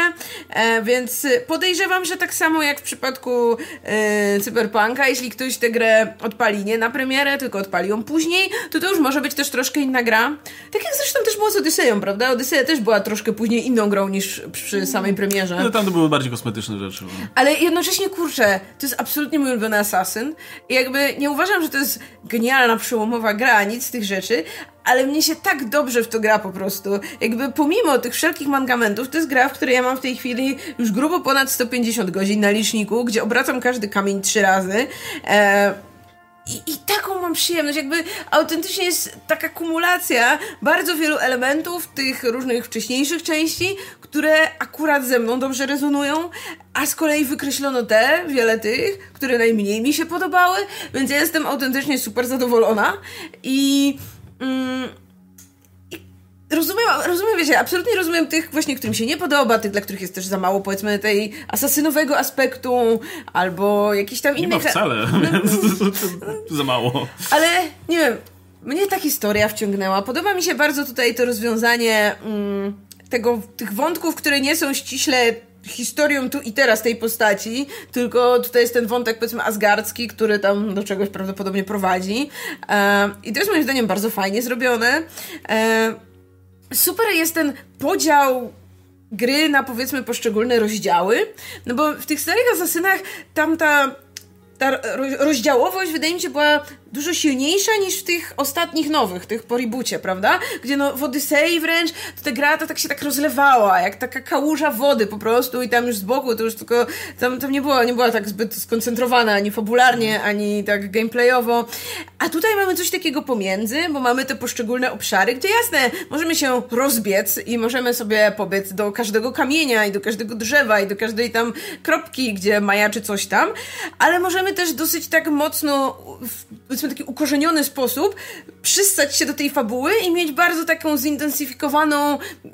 e, więc podejrzewam, że tak samo jak w przypadku e, Cyberpunka, jeśli ktoś tę grę odpali nie na premierę, tylko odpali ją później, to to już może być też troszkę inna gra. Tak jak zresztą też było z Odyseją, prawda? Odyseja też była troszkę później inną grą niż przy samej premierze. No tam to były bardziej kosmetyczne rzeczy. No. Ale jednocześnie, kurczę, to jest absolutnie mój ulubiony Assassin i jakby nie uważam, że to jest genialna, przełomowa gra, nic z tych rzeczy, ale mnie się tak dobrze w to gra po prostu. Jakby pomimo tych wszelkich mangamentów, to jest gra, w której ja mam w tej chwili już grubo ponad 150 godzin na liczniku, gdzie obracam każdy kamień trzy razy. E, i, I taką mam przyjemność, jakby autentycznie jest taka kumulacja bardzo wielu elementów tych różnych wcześniejszych części, które akurat ze mną dobrze rezonują, a z kolei wykreślono te, wiele tych, które najmniej mi się podobały, więc ja jestem autentycznie super zadowolona i... Mm, rozumiem, rozumiem, wiecie, absolutnie rozumiem tych właśnie, którym się nie podoba, tych, dla których jest też za mało, powiedzmy, tej asasynowego aspektu, albo jakiś tam innych... Nie ma wcale, za mało. Ale, nie wiem, mnie ta historia wciągnęła. Podoba mi się bardzo tutaj to rozwiązanie mm, tego, tych wątków, które nie są ściśle historią tu i teraz tej postaci, tylko tutaj jest ten wątek, powiedzmy, asgardzki, który tam do czegoś prawdopodobnie prowadzi. E, I to jest moim zdaniem bardzo fajnie zrobione. E, super jest ten podział gry na powiedzmy poszczególne rozdziały, no bo w tych starych asasynach tamta ta rozdziałowość wydaje mi się była dużo silniejsza niż w tych ostatnich nowych, tych po prawda? Gdzie no w Odysei wręcz to ta gra to tak się tak rozlewała, jak taka kałuża wody po prostu i tam już z boku to już tylko, tam, tam nie, była, nie była tak zbyt skoncentrowana ani fabularnie, ani tak gameplayowo. A tutaj mamy coś takiego pomiędzy, bo mamy te poszczególne obszary, gdzie jasne, możemy się rozbiec i możemy sobie pobiec do każdego kamienia i do każdego drzewa i do każdej tam kropki, gdzie majaczy coś tam, ale możemy też dosyć tak mocno powiedzmy taki ukorzeniony sposób przystać się do tej fabuły i mieć bardzo taką zintensyfikowaną, yy,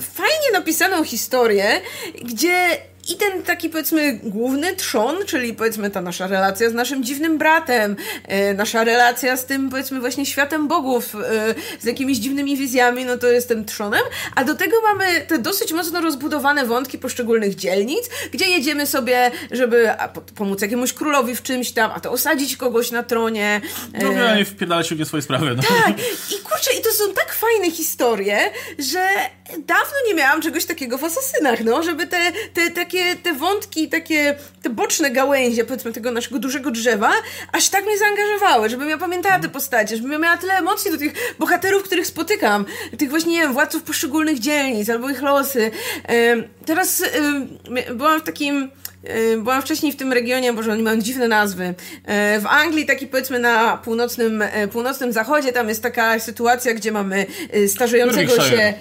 fajnie napisaną historię, gdzie i ten taki powiedzmy główny trzon, czyli powiedzmy ta nasza relacja z naszym dziwnym bratem, yy, nasza relacja z tym powiedzmy właśnie światem bogów, yy, z jakimiś dziwnymi wizjami, no to jest tym trzonem, a do tego mamy te dosyć mocno rozbudowane wątki poszczególnych dzielnic, gdzie jedziemy sobie, żeby pomóc jakiemuś królowi w czymś tam, a to osadzić kogoś na tronie. No nie wpierdalać się w nie swoje sprawy. No. Tak, i kurczę, i to są tak fajne historie, że dawno nie miałam czegoś takiego w Asasynach, no, żeby te, te takie, te wątki, takie, te boczne gałęzie, powiedzmy, tego naszego dużego drzewa, aż tak mnie zaangażowały, żebym ja pamiętała te postacie, żebym ja miała tyle emocji do tych bohaterów, których spotykam, tych właśnie, nie wiem, władców poszczególnych dzielnic, albo ich losy. Teraz byłam w takim Byłam wcześniej w tym regionie, bo oni mają dziwne nazwy. W Anglii, taki powiedzmy na północnym, północnym zachodzie, tam jest taka sytuacja, gdzie mamy starzejącego się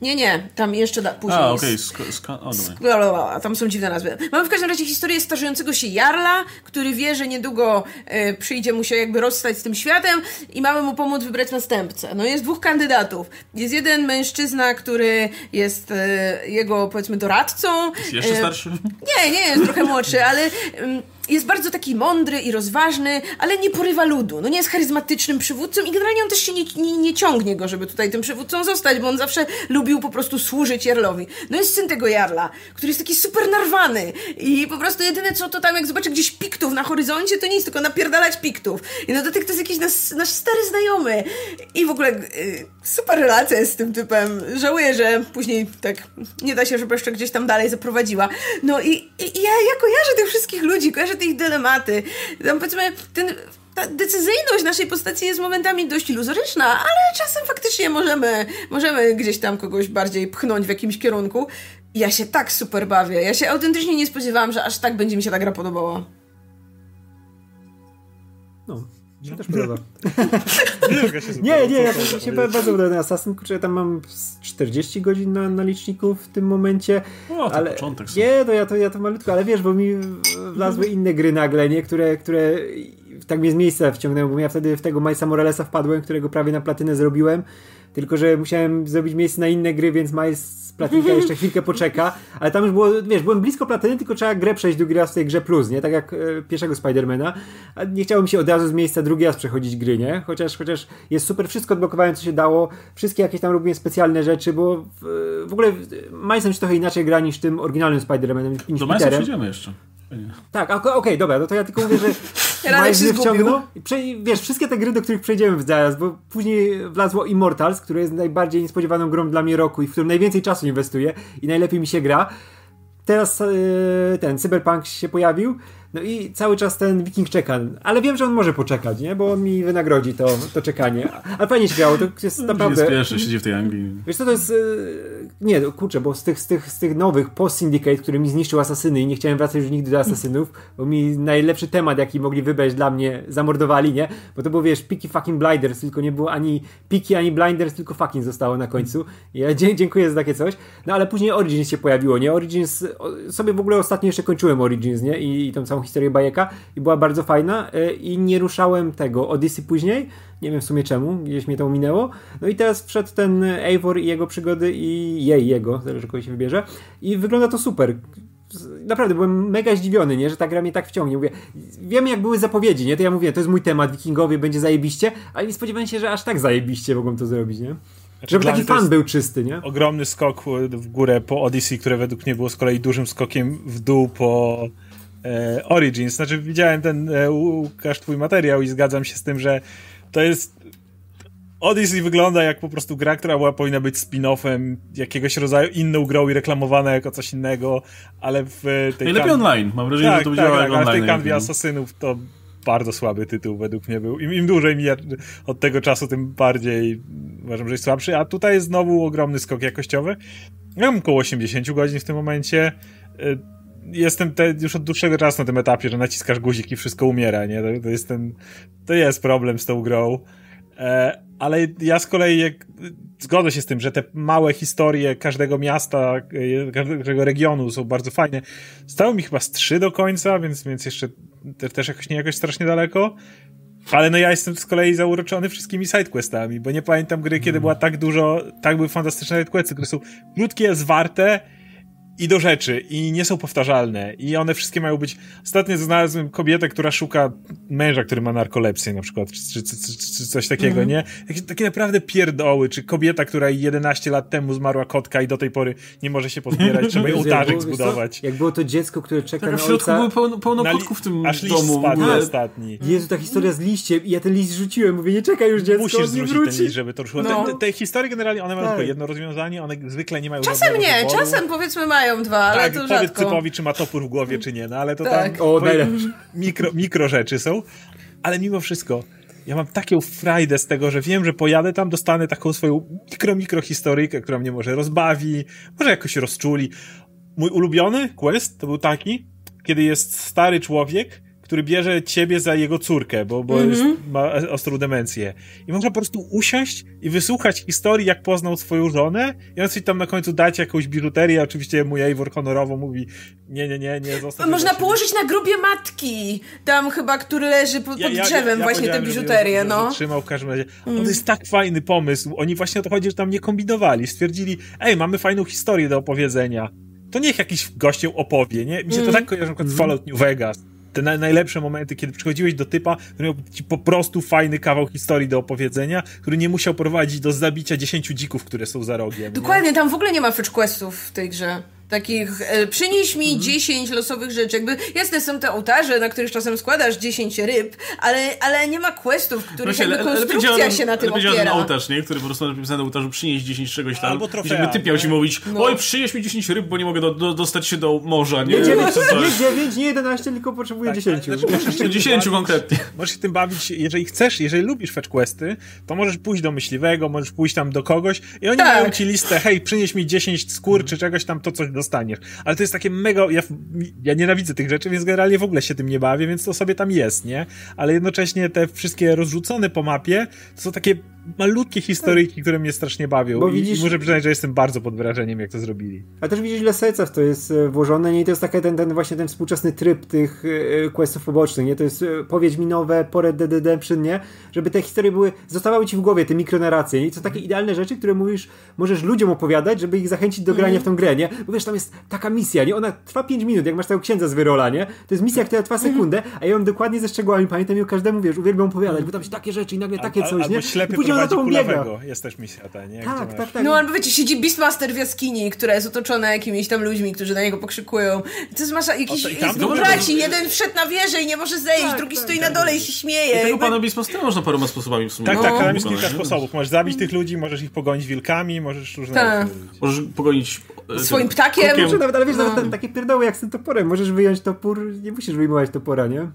nie, nie, tam jeszcze da, później. A, okej, okay. tam są dziwne nazwy. Mamy w każdym razie historię starzejącego się Jarla, który wie, że niedługo e, przyjdzie mu się jakby rozstać z tym światem i mamy mu pomóc wybrać następcę. No jest dwóch kandydatów. Jest jeden mężczyzna, który jest e, jego, powiedzmy, doradcą. Jest jeszcze e, starszy? Nie, nie, jest trochę młodszy, ale jest bardzo taki mądry i rozważny, ale nie porywa ludu. No nie jest charyzmatycznym przywódcą i generalnie on też się nie, nie, nie, ciągnie go, żeby tutaj tym przywódcą zostać, bo on zawsze lubił po prostu służyć Jarlowi. No jest syn tego Jarla, który jest taki super narwany i po prostu jedyne co to tam, jak zobaczy gdzieś piktów na horyzoncie, to nic, tylko napierdalać piktów. I no do tych to jest jakiś nasz, nasz stary znajomy. I w ogóle y, super relacja jest z tym typem. Żałuję, że później tak nie da się, żeby jeszcze gdzieś tam dalej zaprowadziła. No i, i, i ja, ja kojarzę tych wszystkich ludzi, kojarzę te ich dylematy. Tam powiedzmy, ten, ta decyzyjność naszej postaci jest momentami dość iluzoryczna, ale czasem faktycznie możemy, możemy gdzieś tam kogoś bardziej pchnąć w jakimś kierunku. Ja się tak super bawię. Ja się autentycznie nie spodziewałam, że aż tak będzie mi się ta gra podobała. No, mi się też podoba. nie, nie, ja to się bardzo podoba ten Assassin. Kurczę, ja tam mam 40 godzin na, na liczniku w tym momencie. O, to ale, początek sobie. Nie, to ja, to ja to malutko, ale wiesz, bo mi wlazły inne gry nagle, nie? Które, które tak mnie z miejsca wciągnęły, bo ja wtedy w tego Majsa Moralesa wpadłem, którego prawie na platynę zrobiłem. Tylko, że musiałem zrobić miejsce na inne gry, więc Miles Platinka jeszcze chwilkę poczeka, ale tam już było, wiesz, byłem blisko platyny, tylko trzeba grę przejść drugi raz w tej grze plus, nie? Tak jak e, pierwszego Spidermana. A nie chciało mi się od razu z miejsca drugi raz przechodzić gry, nie? Chociaż, chociaż jest super, wszystko odblokowałem, co się dało, wszystkie jakieś tam robiłem specjalne rzeczy, bo w, w ogóle Milesem się trochę inaczej gra niż tym oryginalnym Spider-Manem. Do Milesa przejdziemy jeszcze. Tak, okej, okay, dobra, no to ja tylko mówię, że Radek się wciągnął. Wiesz, wszystkie te gry, do których przejdziemy zaraz, bo później wlazło Immortals, które jest najbardziej niespodziewaną grą dla mnie roku i w którym najwięcej czasu inwestuję i najlepiej mi się gra. Teraz yy, ten Cyberpunk się pojawił. No i cały czas ten Wiking czeka, ale wiem, że on może poczekać, nie? Bo on mi wynagrodzi to, to czekanie. Ale fajnie się grało, to jest naprawdę... Jest pierwszy, siedzi w tej Anglii. Wiesz co, to jest... Y, nie, kurczę, bo z tych, z tych, z tych nowych post-Syndicate, który mi zniszczył Asasyny i nie chciałem wracać już nigdy do Asasynów, bo mi najlepszy temat, jaki mogli wybrać dla mnie, zamordowali, nie? Bo to było, wiesz, Piki fucking Blinders, tylko nie było ani Piki, ani Blinders, tylko fucking zostało na końcu. Ja dziękuję za takie coś. No ale później Origins się pojawiło, nie? Origins... Sobie w ogóle ostatnio jeszcze kończyłem Origins, nie? I, i tą całą historię bajeka i była bardzo fajna e, i nie ruszałem tego Odyssey później, nie wiem w sumie czemu, gdzieś mnie to minęło. No i teraz wszedł ten Eivor i jego przygody i jej, jego, zależy kogo się wybierze i wygląda to super naprawdę byłem mega zdziwiony, nie, że ta gra mnie tak wciągnie. Mówię, wiem jak były zapowiedzi, nie? To ja mówię, to jest mój temat, wikingowie, będzie zajebiście, ale nie spodziewałem się, że aż tak zajebiście mogą to zrobić, nie? Znaczy, Żeby taki fan był czysty, nie? Ogromny skok w górę po Odyssey, które według mnie było z kolei dużym skokiem w dół po e, Origins. Znaczy, widziałem ten e, Łukasz, twój materiał i zgadzam się z tym, że to jest. Odyssey wygląda jak po prostu gra, która była, powinna być spin-offem jakiegoś rodzaju inną grą i reklamowana jako coś innego, ale w tej. Najlepiej kan... online, mam wrażenie, tak, że to tak, tak, ale w tej kanwie Asasynów to bardzo słaby tytuł według mnie był. Im, im dłużej mija od tego czasu, tym bardziej uważam, że jest słabszy. A tutaj jest znowu ogromny skok jakościowy. Ja mam około 80 godzin w tym momencie. Jestem te, już od dłuższego czasu na tym etapie, że naciskasz guzik i wszystko umiera, nie? To, to jest ten, to jest problem z tą grą. E, ale ja z kolei jak, zgodzę się z tym, że te małe historie każdego miasta, e, każdego regionu są bardzo fajne. Stało mi chyba z trzy do końca, więc, więc jeszcze te, też jakoś nie jakoś strasznie daleko. Ale no ja jestem z kolei zauroczony wszystkimi sidequestami, bo nie pamiętam gry, kiedy była tak dużo, tak były fantastyczne sidequesty, które są krótkie, zwarte i do rzeczy, i nie są powtarzalne, i one wszystkie mają być... Ostatnio znalazłem kobietę, która szuka męża, który ma narkolepsję na przykład, czy, czy, czy, czy coś takiego, mm nie? Takie, takie naprawdę pierdoły, czy kobieta, która 11 lat temu zmarła kotka i do tej pory nie może się pozbierać, trzeba jej ołtarzyk zbudować. Jak było to dziecko, które czeka tak, na w środku ojca... było pełno, pełno kotków w tym aż domu. spadł ostatni. Jezu, ta historia z liściem i ja ten list rzuciłem, mówię, nie czekaj już dziecko, Musisz zrzucić wróci. ten list, żeby to ruszyło. No. Te, te, historie generalnie, one mają Tak. tylko jedno rozwiązanie, one zwykle nie mają Czasem nie, wyboru. czasem powiedzmy mają dwa, ale tak, to powiedz rzadko. typowi, czy ma topór w głowie, czy nie, no ale to Tak. tam O, mikro, mikro rzeczy są, ale mimo wszystko ja mam taką frajdę z tego, że wiem, że pojadę tam, dostanę taką swoją mikro, mikro historyjkę, która mnie może rozbawi, może jakoś rozczuli. Mój ulubiony quest to był taki, kiedy jest stary człowiek, który bierze ciebie za jego córkę, bo, bo jest, ma ostrą demencję. I można po prostu usiąść i wysłuchać historii, jak poznał swoją żonę i on sobie tam na końcu dać jakąś biżuterię. Oczywiście mój Eivor honorowo mówi nie, nie, nie, nie, zostaw Można siebie. położyć na grobie matki, tam chyba, który leży pod, pod drzewem właśnie tę biżuterię, ją no. Trzymał w każdym razie. No, to jest tak fajny pomysł. Oni właśnie o to chodzi, że tam nie kombinowali. Stwierdzili, ej, mamy fajną historię do opowiedzenia. To niech jakiś gościem opowie, nie? Mi się to tak kojarzy na przykład z Fallout New Vegas. Te na, najlepsze momenty, kiedy przychodziłeś do typa, który miał ci po prostu fajny kawał historii do opowiedzenia, który nie musiał prowadzić do zabicia 10 dzików, które są za rogiem. nie? Dokładnie, tam w ogóle nie ma fetch questów w tej grze. Takich, e, przynieś Mhm. mi 10 losowych rzeczy. Jakby jasne są te ołtarze, na których czasem składasz 10 ryb, ale, ale nie ma questów, których Właśnie, jakby le- konstrukcja działa, się na tym działa ten opiera. ołtarz, nie? Który po prostu napisany na ołtarzu przynieś 10 czegoś tam. Albo I trofea, żeby typiał ci mówić, No. oj, przynieś mi 10 ryb, bo nie mogę do, do, dostać się do morza, nie? Nie 9, Czy coś. nie 9, nie 11, tylko potrzebuję Tak, 10. znaczy, możesz się 10 tym bawić- konkretnie. Możesz się tym bawić, jeżeli chcesz, jeżeli lubisz fetch questy, to możesz pójść do myśliwego, możesz pójść tam do kogoś i oni Tak. mają ci listę, hej, przynieś mi 10 skór czy czegoś tam, to coś dostaniesz. Ale to jest takie mega, ja, ja nienawidzę tych rzeczy, więc generalnie w ogóle się tym nie bawię, więc to sobie tam jest, nie? Ale jednocześnie te wszystkie rozrzucone po mapie, to są takie malutkie historyjki, które mnie strasznie bawią Bo I, widzisz- i muszę przyznać, że jestem bardzo pod wrażeniem, jak to zrobili. A też widzisz, ile serca w to jest e, włożone, nie? I to jest taki ten, ten właśnie ten współczesny tryb tych e, questów pobocznych, nie? To jest e, powiedź mi nowe, pore Dead Redemption, nie? Żeby te historie były, zostawały ci w głowie, te mikronarracje, nie? I to takie idealne rzeczy, które mówisz, możesz ludziom opowiadać, żeby ich zachęcić do grania w tą grę, nie? Bo wiesz, tam jest taka misja, nie? Ona trwa 5 minut, jak masz tego księdza z wyrola, nie? To jest misja, która trwa sekundę, a ja ją dokładnie ze szczegółami pamiętam i o każdemu, wiesz, uwielbiam opowiadać, bo tam się takie rzeczy i nagle takie Al- coś, nie? ślepy I później ona prowadzi tą biega. kulawego. Jest też misja ta, nie? Tak, masz- tak, tak. No albo wiecie, siedzi Beastmaster w jaskini, która jest otoczona jakimiś tam ludźmi, którzy na niego pokrzykują. I jest masza jakiś O, i tam dwóch braci, jeden wszedł na wieżę i nie może zejść, Tak, drugi tak, stoi tak. na dole i się śmieje. Tego Jakby- pana Beastmastera można paroma sposobami w sumie. Tak, No. tak, tam jest kilka sposobów. Możesz zabić tych ludzi, możesz ich pogonić wilkami, możesz różne Tak. Możesz pogonić... e, Swoim ptakiem. krukiem. Może nawet, ale wiesz, No. nawet takie pierdoły jak z tym toporem. Możesz wyjąć topór, nie musisz wyjmować topora, nie?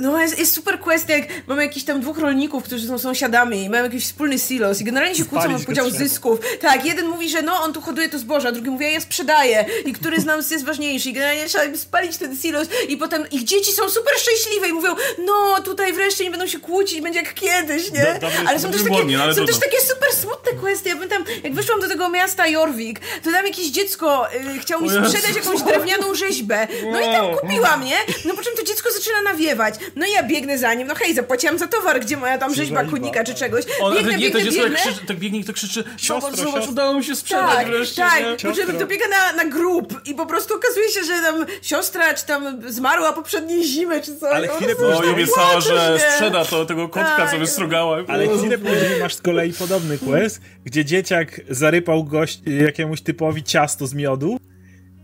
No jest, jest super quest, jak mamy jakichś tam dwóch rolników, którzy są sąsiadami i mają jakiś wspólny silos i generalnie się kłócą o podział zysków. Tak, jeden mówi, że no on tu hoduje to zboże, a drugi mówi, ja sprzedaję i który z nas jest ważniejszy i generalnie trzeba im spalić ten silos i potem ich dzieci są super szczęśliwe i mówią, no tutaj wreszcie nie będą się kłócić, będzie jak kiedyś, nie? Do- ale są też takie, błąd, ale są też takie super smutne questy. Ja pamiętam, jak wyszłam do tego miasta Jorvik, to tam jakieś dziecko y, chciało mi sprzedać jakąś drewnianą rzeźbę. No i tam kupiłam, nie? No po czym to dziecko zaczyna nawiewać. No i ja biegnę za nim, no hej, zapłaciłam za towar, gdzie moja tam rzeźba rzeźba, konika czy czegoś. On, Biegnę, nie, to biegnę, krzyczy, tak biegnie i to krzyczy Siostro, zobacz, siostro. udało mi się sprzedać Tak, wreszcie, tak. nie? Po czym dobiega na, na grób i po prostu okazuje się, że tam siostra czy tam zmarła poprzedniej zimy czy coś. Ale Po chwilę No i później- obiecała, że sprzeda to, tego kotka, Tak. co wystrogała. Ale chwilę później masz z kolei podobny quest, gdzie dzieciak zarypał gość, jakiemuś typowi ciasto z miodu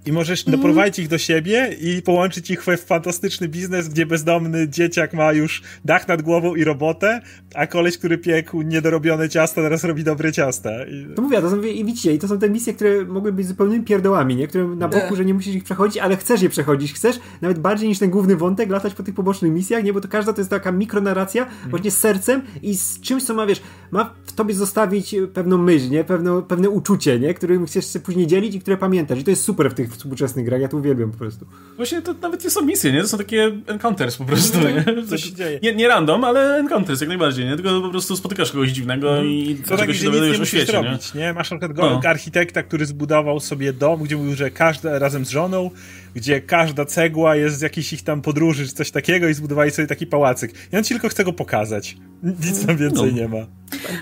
i możesz doprowadzić ich do siebie i połączyć ich w fantastyczny biznes, gdzie bezdomny dzieciak ma już dach nad głową i robotę, a koleś, który piekł niedorobione ciasto, teraz robi dobre ciasta. I... To mówię, to są, i widzicie, i to są te misje, które mogły być zupełnymi pierdołami, nie? Które na boku, Tak. że nie musisz ich przechodzić, ale chcesz je przechodzić. Chcesz nawet bardziej niż ten główny wątek latać po tych pobocznych misjach, nie? Bo to każda to jest taka mikronarracja, Mhm. właśnie z sercem i z czymś, co ma, wiesz, ma w tobie zostawić pewną myśl, nie? Pewne, pewne uczucie, nie? Którym chcesz się później dzielić i które pamiętasz. I to jest super w tych współczesnych grach, ja to uwielbiam po prostu. Właśnie to nawet nie są misje, nie? To są takie encounters po prostu, nie? Co się dzieje? Nie, nie random, ale encounters jak najbardziej, nie? Tylko po prostu spotykasz kogoś dziwnego i Co tak, czegoś gdzie się nie dowiadujesz o świecie, nie? robić, nie? Masz na przykład go, No. architekta, który zbudował sobie dom, gdzie mówił, że każda razem z żoną, gdzie każda cegła jest z jakichś ich tam podróży, czy coś takiego i zbudowali sobie taki pałacyk. I on ci tylko chce go pokazać. Nic tam więcej No. nie ma.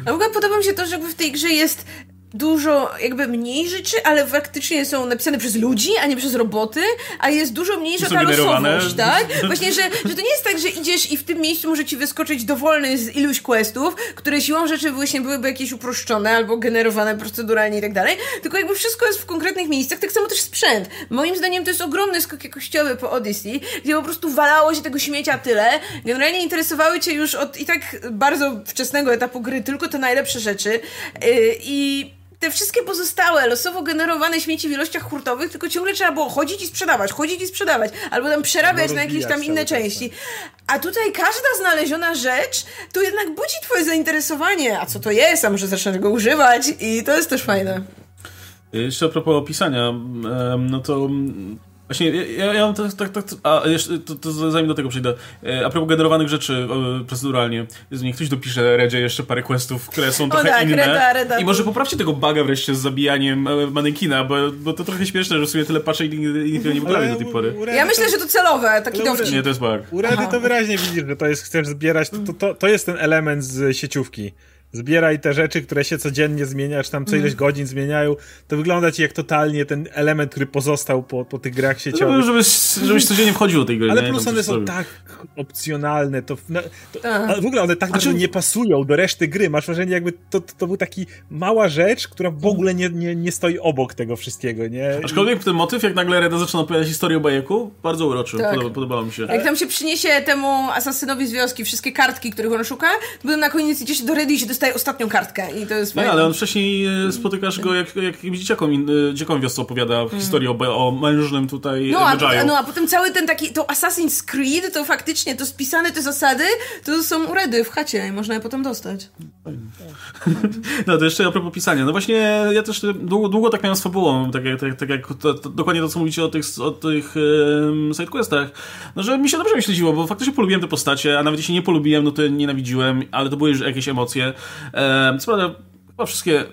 A w ogóle podoba mi się to, że jakby w tej grze jest dużo jakby mniej rzeczy, ale faktycznie są napisane przez ludzi, a nie przez roboty, a jest dużo mniejsza ta losowość, tak? Właśnie, że, że to nie jest tak, że idziesz i w tym miejscu może ci wyskoczyć dowolny z iluś questów, które siłą rzeczy właśnie byłyby jakieś uproszczone albo generowane proceduralnie i tak dalej, tylko jakby wszystko jest w konkretnych miejscach, tak samo też sprzęt. Moim zdaniem to jest ogromny skok jakościowy po Odyssey, gdzie po prostu walało się tego śmiecia tyle. Generalnie interesowały cię już od i tak bardzo wczesnego etapu gry tylko te najlepsze rzeczy yy, i te wszystkie pozostałe, losowo generowane śmieci w ilościach hurtowych, tylko ciągle trzeba było chodzić i sprzedawać, chodzić i sprzedawać, albo tam przerabiać na jakieś tam inne części. A tutaj każda znaleziona rzecz to jednak budzi twoje zainteresowanie. A co to jest? A może zacznę go używać? I to jest też fajne. Jeszcze a propos opisania, no to Właśnie, ja, ja mam tak, tak, tak, a jeszcze, to, to zanim do tego przejdę, e, a propos generowanych rzeczy proceduralnie, niech ktoś dopisze Redzie jeszcze parę questów, które są trochę tak, inne Reda, Reda, i może poprawcie tego buga wreszcie z zabijaniem e, manekina, bo, bo to trochę śmieszne, że w sumie tyle patrzę i nikt nie poprawi do tej pory. Ja myślę, że to celowe, taki dowcip. Nie, to jest bug. U Redy to wyraźnie widzisz, że to jest, chcesz zbierać, to, to, to jest ten element z sieciówki zbieraj te rzeczy, które się codziennie zmienia, czy tam co ileś mm. godzin zmieniają, to wygląda ci jak totalnie ten element, który pozostał po, po tych grach sieciowych. No, żebyś, żebyś codziennie wchodził do tej gry. Ale nie? plus one są tak opcjonalne, to, no, to tak. w ogóle one tak znaczy... nie pasują do reszty gry. Masz wrażenie, jakby to, to, to był taki mała rzecz, która w ogóle nie, nie, nie stoi obok tego wszystkiego, nie? Aczkolwiek ten motyw, jak nagle Reda zaczyna opowiadać historię o bajeku, bardzo uroczy. Tak. Podoba, podobało mi się. Jak tam się przyniesie temu asasynowi z wioski wszystkie kartki, których on szuka, to na koniec idziesz do Redy i się dostaje ostatnią kartkę i to jest. Nie, ale on wcześniej e, spotykasz go, jak, jak dzieciakom, e, dzieciakom wiosce opowiada mm. historię o, o mężnym tutaj no a, no a potem cały ten taki, to Assassin's Creed, to faktycznie, to spisane te zasady, to są uredy w chacie i można je potem dostać. No to jeszcze a propos pisania. No właśnie, ja też długo, długo tak miałem z fabułą, tak jak, tak, tak jak to, to, dokładnie to, co mówicie o tych, o tych um, sidequestach, no że mi się dobrze śledziło, bo faktycznie polubiłem te postacie, a nawet jeśli nie polubiłem, no to nienawidziłem, ale to były już jakieś emocje. Um, co prawda Chyba wszystkie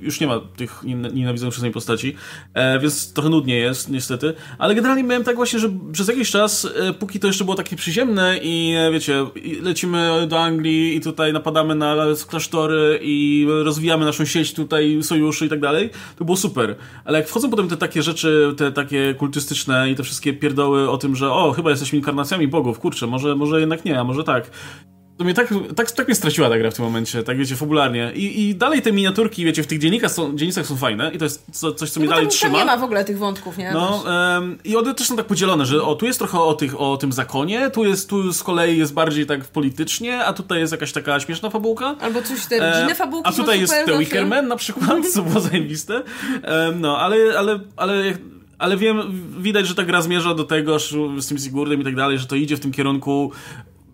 już nie ma tych nienawidzonych przez mnie postaci, e, więc trochę nudniej jest, niestety. Ale generalnie miałem tak właśnie, że przez jakiś czas, e, póki to jeszcze było takie przyziemne i e, wiecie, lecimy do Anglii i tutaj napadamy na klasztory i rozwijamy naszą sieć tutaj sojuszy i tak dalej, to było super. Ale jak wchodzą potem te takie rzeczy, te takie kultystyczne i te wszystkie pierdoły o tym, że o, chyba jesteśmy inkarnacjami bogów, kurczę, może, może jednak nie, a może tak. To mnie tak, tak, tak mnie straciła ta gra w tym momencie, tak wiecie, fabularnie. I, i dalej te miniaturki, wiecie, w tych dziennikach są, dziennicach są fajne i to jest co, coś, co no mnie dalej tam, trzyma. Tam nie ma w ogóle tych wątków, nie? No um, i one też są tak podzielone, że o, tu jest trochę o, tych, o tym zakonie, tu jest, tu z kolei jest bardziej tak politycznie, a tutaj jest jakaś taka śmieszna fabułka. Albo coś, te rodzinne fabułki A tutaj jest The Wickerman na przykład, co było zajebiste. Um, no, ale, ale, ale ale wiem, widać, że ta gra zmierza do tego, z tym Sigurdem i tak dalej, że to idzie w tym kierunku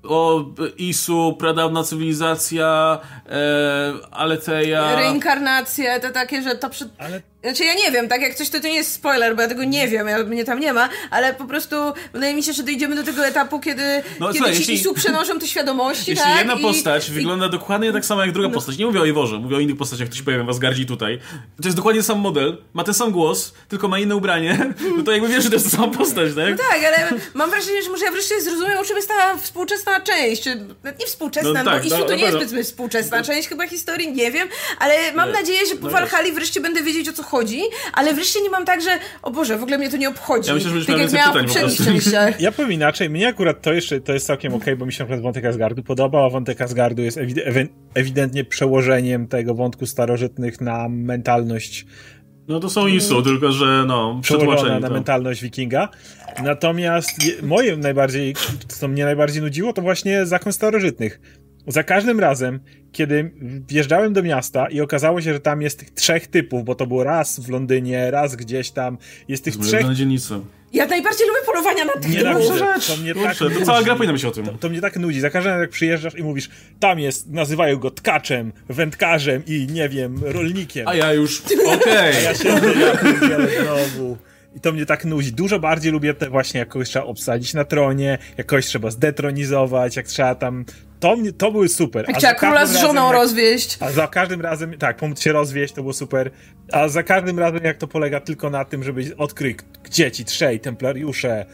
o Isu, pradawna cywilizacja, e, Aleteja. Reinkarnacje, to takie, że to przy... Ale znaczy ja nie wiem, tak jak coś to, to nie jest spoiler, bo ja tego nie wiem, ja, mnie tam nie ma, ale po prostu wydaje mi się, że dojdziemy do tego etapu, kiedy, no, kiedy słuchaj, ci jeśli, ISU przenoszą te świadomości, Jeśli tak? jedna postać i, wygląda i, dokładnie tak samo jak druga no. postać, nie mówię o Iworze, mówię o innych postaciach, które się pojawiają w Asgardzie tutaj, to jest dokładnie sam model, ma ten sam głos, tylko ma inne ubranie, no to jakby wiesz, że to jest ta sama postać, tak? No tak, ale mam wrażenie, że może ja wreszcie zrozumiem, o czym jest ta współczesna część, nie współczesna, no, tak, bo ISU to nie jest zbyt współczesna część chyba historii, nie wiem, ale mam nadzieję, że po no Valhalla wreszcie będę wiedzieć o co chodzi, ale wreszcie nie mam tak, że o Boże, w ogóle mnie to nie obchodzi. Ja myślę, że tak jak miałam w Ja powiem inaczej, mnie akurat to jeszcze to jest całkiem okej, okay, bo mi się na przykład wątek Asgardu podobał, a wątek Asgardu jest ewidentnie przełożeniem tego wątku starożytnych na mentalność no to są ISO, tylko że no, przetłumaczenie. na to. mentalność wikinga. Natomiast moje najbardziej, co mnie najbardziej nudziło, to właśnie zakon starożytnych. Za każdym razem, kiedy wjeżdżałem do miasta i okazało się, że tam jest tych trzech typów, bo to było raz w Londynie, raz gdzieś tam, jest tych trzech... Ja najbardziej lubię polowania na tych nie typów. To mnie Kurczę, tak to cała gra powinna być o tym. To, to, mnie tak nudzi. Za każdym razem jak przyjeżdżasz i mówisz, tam jest, nazywają go tkaczem, wędkarzem i nie wiem, rolnikiem. A ja już, okej. Okay. ja się znowu. I to mnie tak nudzi. Dużo bardziej lubię te właśnie, jak kogoś trzeba obsadzić na tronie, jak kogoś trzeba zdetronizować, jak trzeba tam to, to były super. Jak trzeba króla z żoną jak, rozwieść. A za każdym razem, tak, pomóc się rozwieść, to było super. A za każdym razem, jak to polega tylko na tym, żeby odkryć, gdzie ci trzej templariusze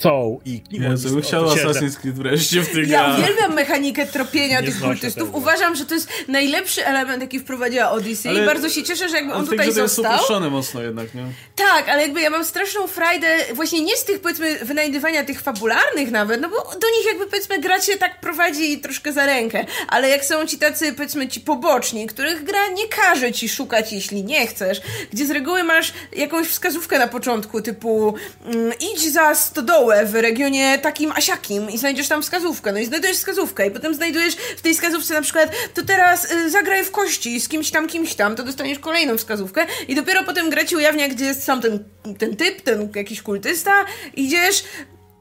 chcą i Jezu, chciał Assassin's Creed wreszcie w tych Ja grach. uwielbiam mechanikę tropienia Nie tych kultystów. tego. Uważam, że to jest najlepszy element, jaki wprowadziła Odyssey Ale- i bardzo się cieszę, że jakby on Ale tutaj grze to jest został. mocno jednak, nie? Tak, ale jakby ja mam straszną frajdę właśnie nie z tych powiedzmy wynajdywania tych fabularnych nawet, no bo do nich jakby powiedzmy gra cię tak prowadzi troszkę za rękę, ale jak są ci tacy powiedzmy ci poboczni, których gra nie każe ci szukać jeśli nie chcesz, gdzie z reguły masz jakąś wskazówkę na początku typu mm, idź za stodołę w regionie takim asiakim i znajdziesz tam wskazówkę, no i znajdujesz wskazówkę i potem znajdujesz w tej wskazówce na przykład to teraz y, zagraj w kości z kimś tam, kimś tam, to dostaniesz kolejną wskazówkę i dopiero potem gra ci ujawnia, gdzie jest sam ten, ten typ, ten jakiś kultysta, idziesz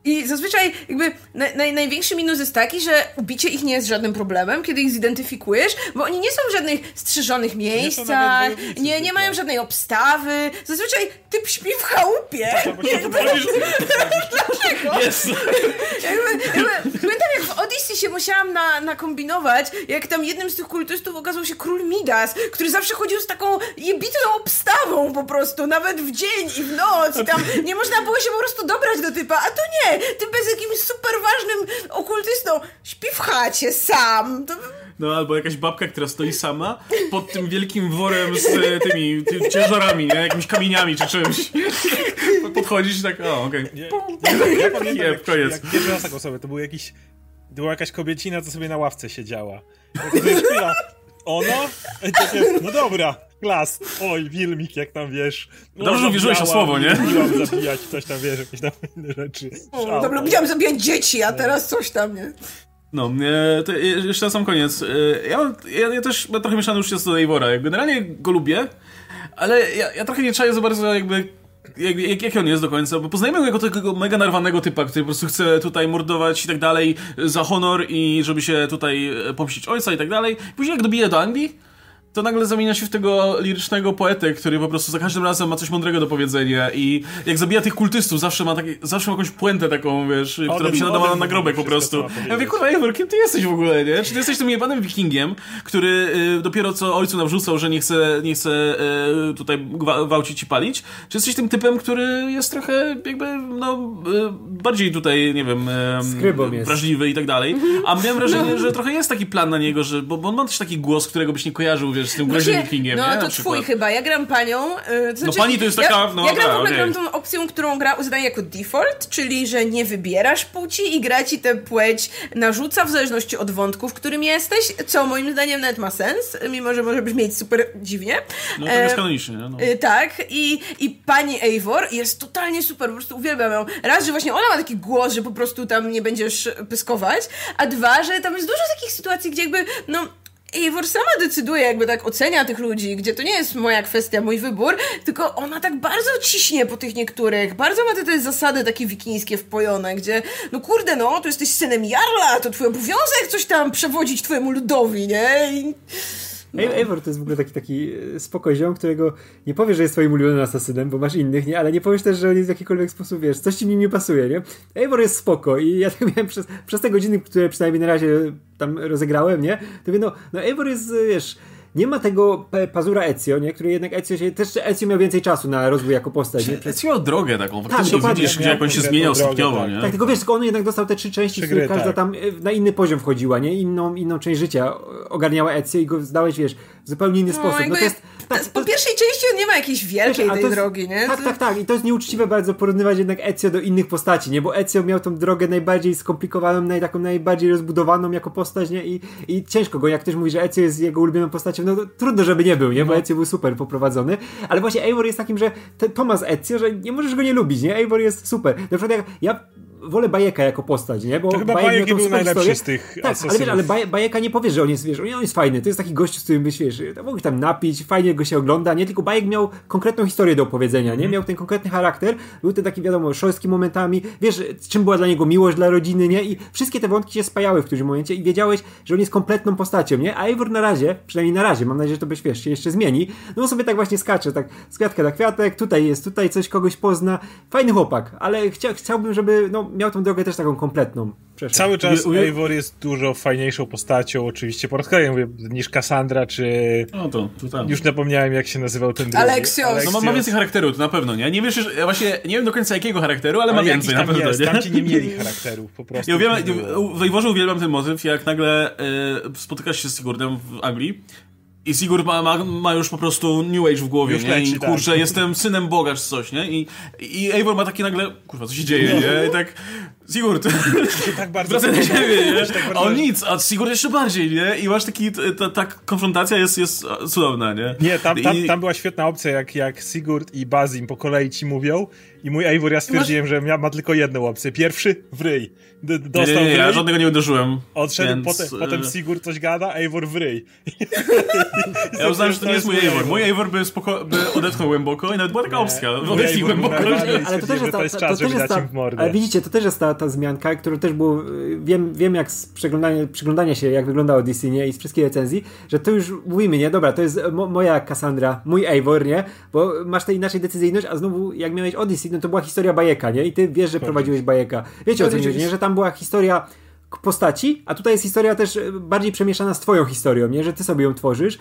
i zazwyczaj jakby naj, naj, największy minus jest taki, że ubicie ich nie jest żadnym problemem, kiedy ich zidentyfikujesz, bo oni nie są w żadnych strzyżonych miejscach, nie, nie zwykle. mają żadnej obstawy, zazwyczaj typ śpi w chałupie. Podchodzisz, Jest! Jakby, jakby, pamiętam jak w Odyssey się musiałam na, nakombinować, jak tam jednym z tych kultystów okazał się król Midas, który zawsze chodził z taką jebitną obstawą po prostu, nawet w dzień i w noc i tam nie można było się po prostu dobrać do typa, a to nie, typ jest jakimś super ważnym okultystą, śpi w chacie sam. To... No albo jakaś babka, która stoi sama pod tym wielkim worem z e, tymi, tymi ciężarami, nie? Jakimiś kamieniami czy czymś. Podchodzisz i tak, o, okej. Nie, nie, ja pamiętam, Nie, jak, koniec. jak pierwszy raz taką sobie, to był jakiś, to była jakaś kobiecina, co sobie na ławce siedziała. Ono? Takie, no dobra, klas, oj, filmik, jak tam wiesz. No, Dobrze, że uwierzyłeś o słowo, nie? Lubiłam zabijać, coś tam, wiesz, jakieś tam inne rzeczy. Szał. Tam lubiłam zabijać dzieci, a teraz coś tam, nie? No, e, jeszcze na sam koniec. E, Ja, ja, ja też mam trochę mieszany uczucie co do Eivora. Generalnie go lubię, ale ja, ja trochę nie czaję za bardzo jakby jak, jak, jaki on jest do końca, bo poznajemy go jako takiego mega narwanego typa, który po prostu chce tutaj mordować i tak dalej za honor i żeby się tutaj e, pomścić ojca i tak dalej. Później jak dobije do Anglii, to nagle zamienia się w tego lirycznego poetę, który po prostu za każdym razem ma coś mądrego do powiedzenia i jak zabija tych kultystów, zawsze ma, taki, zawsze ma jakąś puentę taką, wiesz, która by się o nadawała tym na nagrobek po prostu. Ja mówię, kurwa, Eivor, kim ty jesteś w ogóle, nie? Czy ty jesteś tym jebanym wikingiem, który y, dopiero co ojcu nawrzucał, że nie chce, nie chce y, tutaj gwa- gwałcić i palić? Czy jesteś tym typem, który jest trochę jakby, no, y, bardziej tutaj, nie wiem, y, wrażliwy i tak dalej? A miałem wrażenie, że trochę jest taki plan na niego, że, bo, bo on ma też taki głos, którego byś nie kojarzył, wiesz, z tym groźnym Właśnie, wikingiem, no nie? Na to przykład. twój chyba. Ja gram panią. Yy, to znaczy, pani to jest taka, Ja, no ja gram w ogóle okej. gram tą opcją, którą gra uznaje jako default, czyli że nie wybierasz płci i gra ci tę płeć narzuca w zależności od wątku, w którym jesteś, co moim zdaniem nawet ma sens, mimo że może brzmieć super dziwnie. No to jest E, kanonicznie, nie? No. Y, Tak, i, i pani Eivor jest totalnie super, po prostu uwielbiam ją. Raz, że właśnie ona ma taki głos, że po prostu tam nie będziesz pyskować, a dwa, że tam jest dużo takich sytuacji, gdzie jakby, no, Eivor sama decyduje, jakby tak ocenia tych ludzi, gdzie to nie jest moja kwestia, mój wybór, tylko ona tak bardzo ciśnie po tych niektórych, bardzo ma te, te zasady takie wikińskie wpojone, gdzie, no kurde, no, tu jesteś synem Jarla, to twój obowiązek coś tam przewodzić twojemu ludowi, nie? I... No. Eivor to jest w ogóle taki, taki e, spoko ziom, którego nie powiesz, że jest twoim ulubionym asasynem, bo masz innych, nie? Ale nie powiesz też, że on jest w jakikolwiek sposób, wiesz, coś ci nim nie pasuje, nie? Eivor jest spoko i ja tak miałem przez, przez te godziny, które przynajmniej na razie tam rozegrałem, nie? To mówię, no, no Eivor jest, wiesz... Nie ma tego pazura Ezio, nie? Który jednak Ezio się... Też Ezio miał więcej czasu na rozwój jako postać, nie? Jest miał drogę taką, faktycznie dokładnie. widzisz, gdzie jak on się zmieniał konkretną stopniowo, drogę, nie? Tak, tylko wiesz, tylko on jednak dostał te trzy części, Trzy z których każda tak. tam e, na inny poziom wchodziła, nie? Inną, inną część życia ogarniała Ezio i go zdałeś, wiesz, w zupełnie inny sposób. No to jest... po pierwszej części on nie ma jakiejś wielkiej tej jest- drogi, nie? Tak, tak, tak. I to jest nieuczciwe bardzo porównywać jednak Ezio do innych postaci, nie? Bo Ezio miał tą drogę najbardziej skomplikowaną, naj, taką najbardziej rozbudowaną jako postać, nie? I, I ciężko go, jak ktoś mówi, że Ezio jest jego ulubioną postacią, no to trudno, żeby nie był, nie? Bo Ezio był super poprowadzony. Ale właśnie Eivor jest takim, że te, to ma z Ezio, że nie możesz go nie lubić, nie? Eivor jest super. Na przykład jak, ja wolę Bajeka jako postać, nie? Bo To chyba Bajek Bajek tą był najlepszy historię. z tych Tak, ale wiesz, ale Baj, Bajeka nie powiesz, że on jest, wiesz, on jest fajny, to jest taki gość, z którym byś, wiesz, mógł tam napić, fajnie go się ogląda, nie? Tylko Bajek miał konkretną historię do opowiedzenia, nie? Miał ten konkretny charakter, był ten taki, wiadomo, szorstki momentami, wiesz, czym była dla niego miłość dla rodziny, nie? I wszystkie te wątki się spajały w którymś momencie i wiedziałeś, że on jest kompletną postacią, nie? A Eivor na razie, przynajmniej na razie, mam nadzieję, że to byś, wiesz, się jeszcze zmieni, no sobie tak właśnie skacze, tak z kwiatka na kwiatek, tutaj jest, tutaj coś, kogoś pozna, fajny chłopak, ale chcia, chciałbym, żeby, no, miał, tą drogę też taką kompletną. Przeszedł. Cały czas u, Eivor jest dużo fajniejszą postacią, oczywiście po mówię, niż Cassandra, czy... No to, to tam. Już napomniałem, jak się nazywał ten drugi. Alexios. Alexios. No ma, ma więcej charakteru, to na pewno, nie? Nie wiesz, ja właśnie nie wiem do końca jakiego charakteru, ale, ale ma więcej na pewno, jest. nie? Tam ci nie mieli charakterów, po prostu. Ja uwielbiam, w Eivorze uwielbiam ten motyw, jak nagle y, spotykasz się z Sigurdem w Anglii i Sigurd ma, ma, ma, już po prostu New Age w głowie, już nie? Leci, I tak. kurczę, tak. jestem synem Boga czy coś, nie? I, i Eivor ma takie nagle, kurwa, co się dzieje, nie? I tak, Sigurd, tak bardzo wracaj na siebie, nie? Tak bardzo... A on nic, a Sigurd jeszcze bardziej, nie? I masz taki, ta, ta konfrontacja jest, jest cudowna, nie? Nie, tam, tam, I... tam była świetna opcja, jak, jak Sigurd i Bazim po kolei ci mówią i mój Eivor, ja stwierdziłem, masz... że ma tylko jedną opcję. Pierwszy, w ryj. D dostał nie, nie, nie, ja żadnego nie uderzyłem. Odszedł, więc... potem, potem e, Sigurd coś gada, Eivor w ryj. ja uznałem, że to nie jest mój Eivor. Mój Eivor by, spoko- by odetchnął głęboko i nawet była taka opcja. Odetchnij głęboko. Ale to też jest, ta, to, to też jest ta, ale widzicie, to też jest ta, ta zmianka, którą też było, wiem, wiem jak z przeglądania, przyglądania się, jak wyglądało DC, nie, i z wszystkich recenzji, że to już mówimy, nie, dobra, to jest mo moja Cassandra, mój Eivor, nie, bo masz tę inaczej decyzyjność, a znowu jak miałeś Odyssey, no to była historia bajeka, nie, i ty wiesz, że prowadziłeś bajeka. Wiecie o co chodzi, nie, że tam była historia postaci, a tutaj jest historia też bardziej przemieszana z twoją historią, nie, że ty sobie ją tworzysz.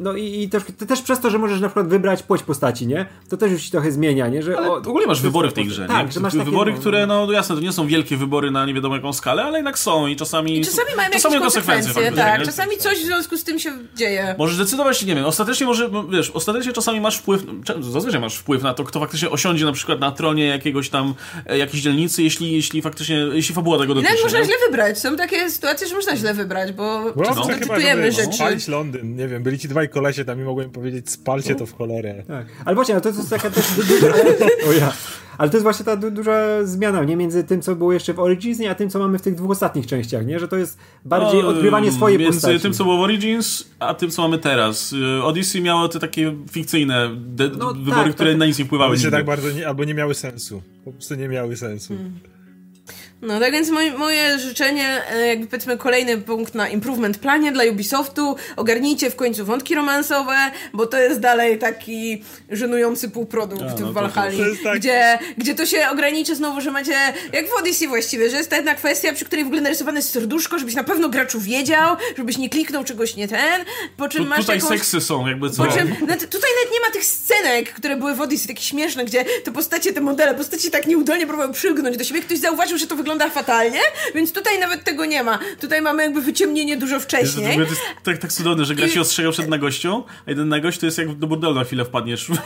No i, i też, też przez to, że możesz na przykład wybrać płeć postaci, nie? To też już ci trochę zmienia, nie? Że, ale o, w ogóle masz wybory w tej grze, tak, nie? Że masz takie, wybory, no, które, no jasne, to nie są wielkie wybory na nie wiadomo jaką skalę, ale jednak są i czasami... I czasami mają czasami jakieś konsekwencje, konsekwencje tak. Czasami coś w związku z tym się dzieje. Możesz decydować, nie wiem, ostatecznie może, no, wiesz, ostatecznie czasami masz wpływ, zazwyczaj masz wpływ na to, kto faktycznie osiądzie na przykład na tronie jakiegoś tam, e, jakiejś dzielnicy, jeśli, jeśli faktycznie, jeśli fabuła tego dotyczy. Jak można źle wybrać? Są takie sytuacje, że można źle wybrać, bo no, czasem decydujemy rzeczy. Spalić Londyn, nie wiem, byli ci dwaj kolesie tam i mogłem powiedzieć, spalcie to w cholerę. Tak. Ale właśnie, no to, jest taka też duża... o ja. Ale to jest właśnie ta du duża zmiana, nie? Między tym, co było jeszcze w Origins, a tym, co mamy w tych dwóch ostatnich częściach, nie? Że to jest bardziej no, odgrywanie swojej między postaci. Między tym, co było w Origins, a tym, co mamy teraz. Y, Odyssey miało te takie fikcyjne no, wybory, tak, które tak. na nic nie wpływały. się tak bardzo nie, albo nie miały sensu. Po prostu nie miały sensu. Hmm. No tak więc moje, moje życzenie, e, jakby powiedzmy kolejny punkt na improvement planie dla Ubisoftu, ogarnijcie w końcu wątki romansowe, bo to jest dalej taki żenujący półprodukt A, no w Valhalla, tak... gdzie, gdzie to się ogranicza znowu, że macie, jak w Odyssey właściwie, że jest ta jedna kwestia, przy której w ogóle narysowane jest serduszko, żebyś na pewno graczu wiedział, żebyś nie kliknął czegoś nie ten, po czym tu, masz Tutaj jakąś... seksy są, jakby co. Po czym, no, tutaj nawet nie ma tych scenek, które były w Odyssey, takie śmieszne, gdzie te postacie, te modele, postacie tak nieudolnie próbują przylgnąć do siebie, ktoś zauważył, że to wygląda wygląda fatalnie, więc tutaj nawet tego nie ma. Tutaj mamy jakby wyciemnienie dużo wcześniej. To jest tak, tak cudowne, że gra I... się ostrzegał przed nagością, a jeden nagość to jest jak do burdelu na chwilę wpadniesz.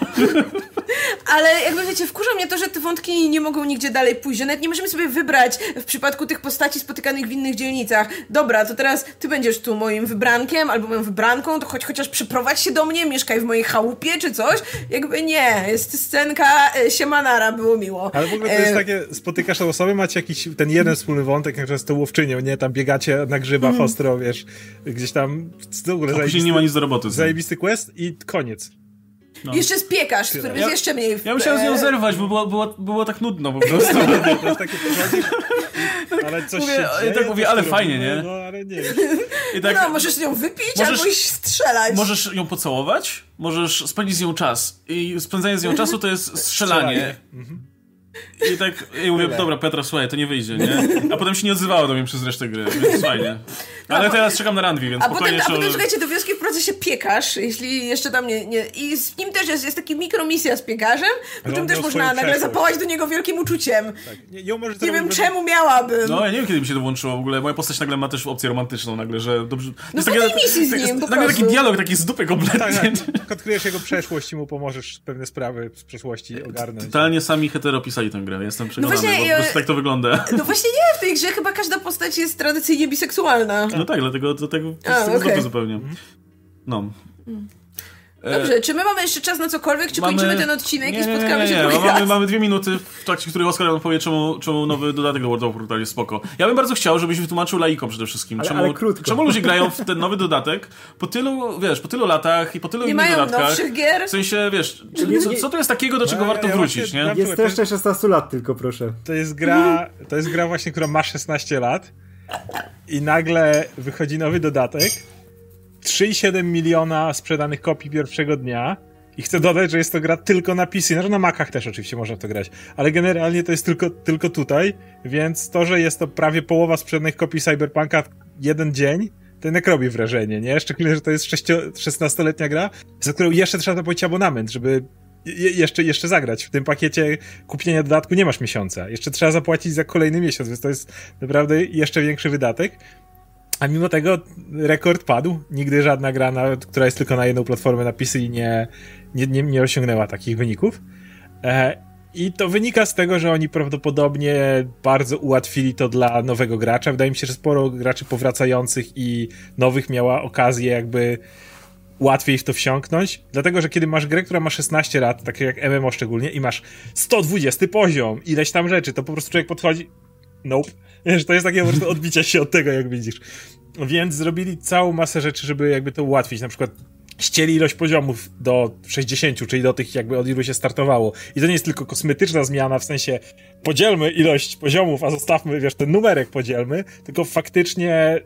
Ale jakby wiecie, wkurza mnie to, że te wątki nie mogą nigdzie dalej pójść, że nawet nie możemy sobie wybrać w przypadku tych postaci spotykanych w innych dzielnicach. Dobra, to teraz ty będziesz tu moim wybrankiem albo moją wybranką, to choć chociaż przyprowadź się do mnie, mieszkaj w mojej chałupie czy coś. Jakby nie, jest scenka e, siemanara, było miło. Ale w ogóle to jest e... takie, spotykasz tą osobę, macie jakiś ten jeden wspólny wątek, jak z tą łowczynią, nie? Tam biegacie na grzybach mm. ostro, wiesz, gdzieś tam w ogóle A później nie ma nic do roboty. Zajebisty quest i koniec. No. Jeszcze z piekarz, który ja, jest jeszcze mniej... Ja musiałem z nią zerwać, bo było, było, było tak nudno po prostu. to jest takie ale coś mówię, się dzieje, tak mówię, ale fajnie, nie? No, ale nie. I tak, no, możesz ją wypić możesz, albo iść strzelać. Możesz ją pocałować, możesz spędzić z nią czas. I spędzanie z nią czasu to jest strzelanie. strzelanie. Mhm. I tak ja mówię, dobra Petra, słuchaj, to nie wyjdzie, nie? A potem się nie odzywało do mnie przez resztę gry, więc fajnie. Ale teraz czekam na Randwi, więc a spokojnie. Potem, a potem, słuchajcie, do wioski w procesie piekarz, jeśli jeszcze tam nie... nie I z nim też jest, jest taki mikromisja z piekarzem, potem też można nagle zapałać do niego wielkim uczuciem. Tak. Nie, nie, nie wiem, czemu miałabym. No, ja nie wiem, kiedy mi się to włączyło w ogóle. Moja postać nagle ma też opcję romantyczną nagle, że dobrze... No w takiej misji z nim, po Nagle taki dialog, taki z dupy kompletnie. Tak, tak. Odkryjesz jego przeszłość i mu pomożesz pewne sprawy z przeszłości ogarnąć. Totalnie sami hetero pisali tę grę, jestem przekonany, no właśnie, bo po prostu tak to wygląda. No właśnie nie, w tej grze chyba każda postać jest tradycyjnie biseksualna. No tak, dlatego to tak to jest okay. zupełnie. No. Mm. Dobrze, czy my mamy jeszcze czas na cokolwiek, czy mamy... kończymy ten odcinek nie, i spotkamy nie, nie, się nie. Mamy, mamy dwie minuty, w trakcie których Oskar nam powie, czemu, czemu nowy dodatek do World of Warcraft jest spoko. Ja bym bardzo chciał, żebyś wytłumaczył laikom przede wszystkim. Ale, czemu, ale krótko. czemu ludzie grają w ten nowy dodatek po tylu, wiesz, po tylu latach i po tylu nie innych mają dodatkach. nowszych gier? W sensie, wiesz, co, co to jest takiego, do czego no, warto ja wrócić, nie? Jest to jeszcze 16 lat tylko, proszę. To jest gra, to jest gra właśnie, która ma 16 lat i nagle wychodzi nowy dodatek 3,7 miliona sprzedanych kopii pierwszego dnia I chcę dodać, że jest to gra tylko na PC, że na Macach też oczywiście można to grać, ale generalnie to jest tylko, tylko tutaj, więc to, że jest to prawie połowa sprzedanych kopii Cyberpunka w jeden dzień, to jednak robi wrażenie, nie? Szczególnie, że to jest 16-letnia gra, za którą jeszcze trzeba zapłacić abonament, żeby je, jeszcze, jeszcze zagrać. W tym pakiecie kupienia dodatku nie masz miesiąca. Jeszcze trzeba zapłacić za kolejny miesiąc, więc to jest naprawdę jeszcze większy wydatek. A mimo tego rekord padł. Nigdy żadna gra, która jest tylko na jedną platformę na PC nie, nie, nie, nie osiągnęła takich wyników. E, I to wynika z tego, że oni prawdopodobnie bardzo ułatwili to dla nowego gracza. Wydaje mi się, że sporo graczy powracających i nowych miała okazję jakby łatwiej w to wsiąknąć, dlatego, że kiedy masz grę, która ma 16 lat, tak jak MMO szczególnie, i masz 120 poziom, ileś tam rzeczy, to po prostu człowiek podchodzi, nope, wiesz, to jest takie po prostu odbicie się od tego, jak widzisz. Więc zrobili całą masę rzeczy, żeby jakby to ułatwić, na przykład ścieli ilość poziomów do 60, czyli do tych jakby od ilu się startowało. I to nie jest tylko kosmetyczna zmiana, w sensie podzielmy ilość poziomów, a zostawmy, wiesz, ten numerek podzielmy, tylko faktycznie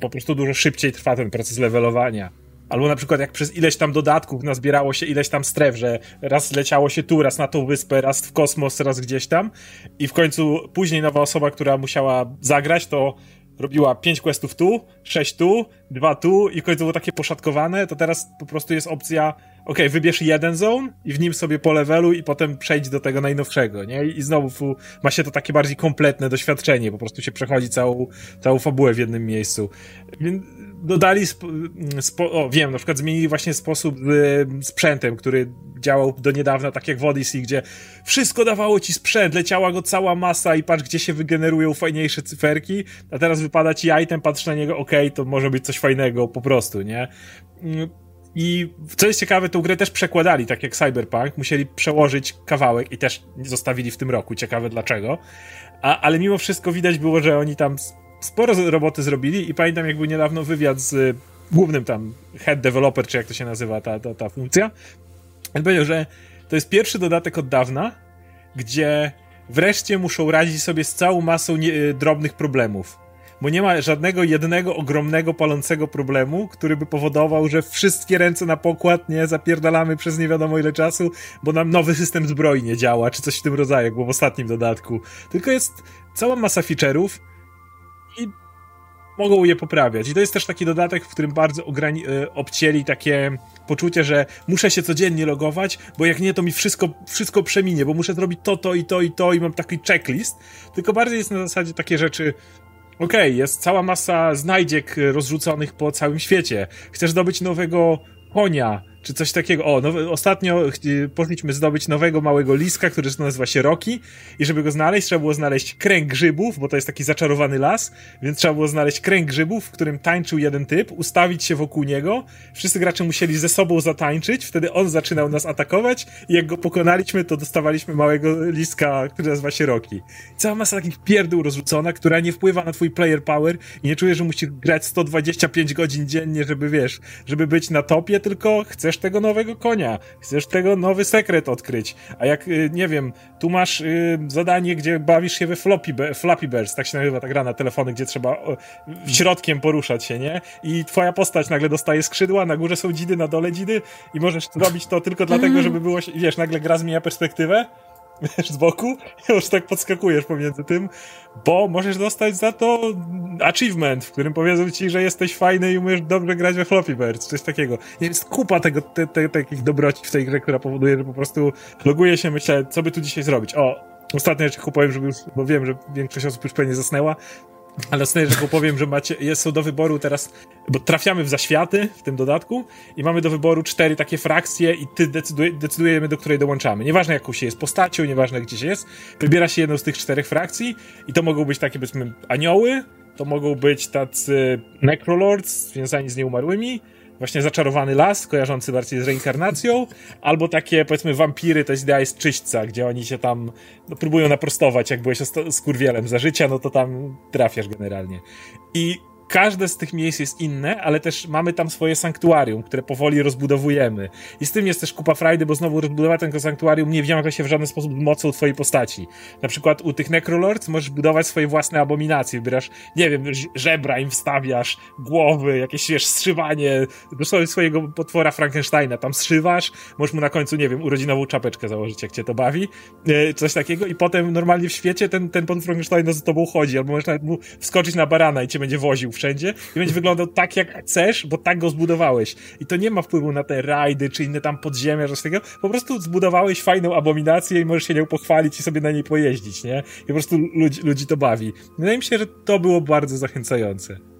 po prostu dużo szybciej trwa ten proces levelowania. Albo na przykład jak przez ileś tam dodatków nazbierało się ileś tam stref, że raz leciało się tu, raz na tą wyspę, raz w kosmos, raz gdzieś tam i w końcu później nowa osoba, która musiała zagrać, to robiła pięć questów tu, sześć tu, dwa tu i w końcu było takie poszatkowane, to teraz po prostu jest opcja ok, wybierz jeden zone i w nim sobie po levelu i potem przejdź do tego najnowszego, nie? I znowu ma się to takie bardziej kompletne doświadczenie, po prostu się przechodzi całą, całą fabułę w jednym miejscu. Więc dodali, spo, spo, o wiem, na przykład zmienili właśnie sposób z sprzętem, który działał do niedawna tak jak w Odyssey, gdzie wszystko dawało ci sprzęt, leciała go cała masa i patrz, gdzie się wygenerują fajniejsze cyferki, a teraz wypada ci item, patrz na niego, ok, to może być coś fajnego po prostu, nie? I co jest ciekawe, tą grę też przekładali, tak jak Cyberpunk, musieli przełożyć kawałek i też zostawili w tym roku, ciekawe dlaczego. A, ale mimo wszystko widać było, że oni tam sporo roboty zrobili i pamiętam jakby niedawno wywiad z głównym tam head developer, czy jak to się nazywa ta, ta, ta funkcja. On powiedział, że to jest pierwszy dodatek od dawna, gdzie wreszcie muszą radzić sobie z całą masą nie, drobnych problemów bo nie ma żadnego jednego ogromnego palącego problemu, który by powodował, że wszystkie ręce na pokład nie zapierdalamy przez nie wiadomo ile czasu, bo nam nowy system zbroi nie działa, czy coś w tym rodzaju, jak było w ostatnim dodatku. Tylko jest cała masa feature'ów mogą je poprawiać. I to jest też taki dodatek, w którym bardzo ograni- e, obcięli takie poczucie, że muszę się codziennie logować, bo jak nie, to mi wszystko, wszystko przeminie, bo muszę zrobić to, to i to i to i mam taki checklist. Tylko bardziej jest na zasadzie takie rzeczy, Okej, okay, jest cała masa znajdziek rozrzuconych po całym świecie. Chcesz zdobyć nowego konia, czy coś takiego. O, nowe, ostatnio poszliśmy zdobyć nowego małego liska, który nazywa się Roki i żeby go znaleźć, trzeba było znaleźć kręg grzybów, bo to jest taki zaczarowany las, więc trzeba było znaleźć kręg grzybów, w którym tańczył jeden typ, ustawić się wokół niego, wszyscy gracze musieli ze sobą zatańczyć, wtedy on zaczynał nas atakować. I jak go pokonaliśmy, to dostawaliśmy małego liska, który nazywa się Roki. Cała masa takich pierdół rozrzucona, która nie wpływa na twój player power i nie czujesz, że musisz grać 125 godzin dziennie, żeby wiesz, żeby być na topie, tylko chcesz chcesz tego nowego konia, chcesz tego nowy sekret odkryć. A jak, y, nie wiem, tu masz y, zadanie, gdzie bawisz się we floppy, Flappy Birds, tak się nazywa ta gra na telefony, gdzie trzeba środkiem poruszać się, nie? I twoja postać nagle dostaje skrzydła, na górze są dzidy, na dole dzidy i możesz zrobić to tylko dlatego, żeby było, wiesz, nagle gra zmienia perspektywę wiesz, z boku i już tak podskakujesz pomiędzy tym, bo możesz dostać za to achievement, w którym powiedzą ci, że jesteś fajny i umiesz dobrze grać we Floppy Birds, coś takiego. Jest kupa tego, te, te, takich dobroci w tej grze, która powoduje, że po prostu loguje się, myślę, co by tu dzisiaj zrobić. O, ostatnia rzecz, powiem, żeby już, bo wiem, że większość osób już pewnie zasnęła, ale ostatnia rzecz, powiem, że macie, jest, są do wyboru teraz, bo trafiamy w zaświaty w tym dodatku i mamy do wyboru cztery takie frakcje i ty decyduje, decydujemy, do której dołączamy. Nieważne jaką się jest postacią, nieważne gdzie się jest, wybiera się jedną z tych czterech frakcji i to mogą być takie, powiedzmy, anioły, to mogą być tacy necrolords związani z nieumarłymi, właśnie zaczarowany las, kojarzący bardziej z reinkarnacją, albo takie, powiedzmy, wampiry, to jest idea jest czyśćca, gdzie oni się tam no, próbują naprostować, jak byłeś z kurwielem za życia, no to tam trafiasz generalnie. I każde z tych miejsc jest inne, ale też mamy tam swoje sanktuarium, które powoli rozbudowujemy. I z tym jest też kupa frajdy, bo znowu rozbudować tego sanktuarium nie wiąże się w żaden sposób mocą twojej postaci. Na przykład u tych Necrolords możesz budować swoje własne abominacje, wybierasz, nie wiem, żebra im wstawiasz, głowy, jakieś, wiesz, strzywanie, dosłownie swojego potwora Frankensteina tam strzywasz, możesz mu na końcu, nie wiem, urodzinową czapeczkę założyć, jak cię to bawi, e, coś takiego i potem normalnie w świecie ten, ten potwór Frankensteina za tobą chodzi, albo możesz nawet mu wskoczyć na barana i cię będzie woził wszędzie i będzie wyglądał tak, jak chcesz, bo tak go zbudowałeś. I to nie ma wpływu na te rajdy, czy inne tam podziemia, coś takiego. Po prostu zbudowałeś fajną abominację i możesz się nią pochwalić i sobie na niej pojeździć, nie? I po prostu ludzi, ludzi to bawi. Wydaje mi się, że to było bardzo zachęcające.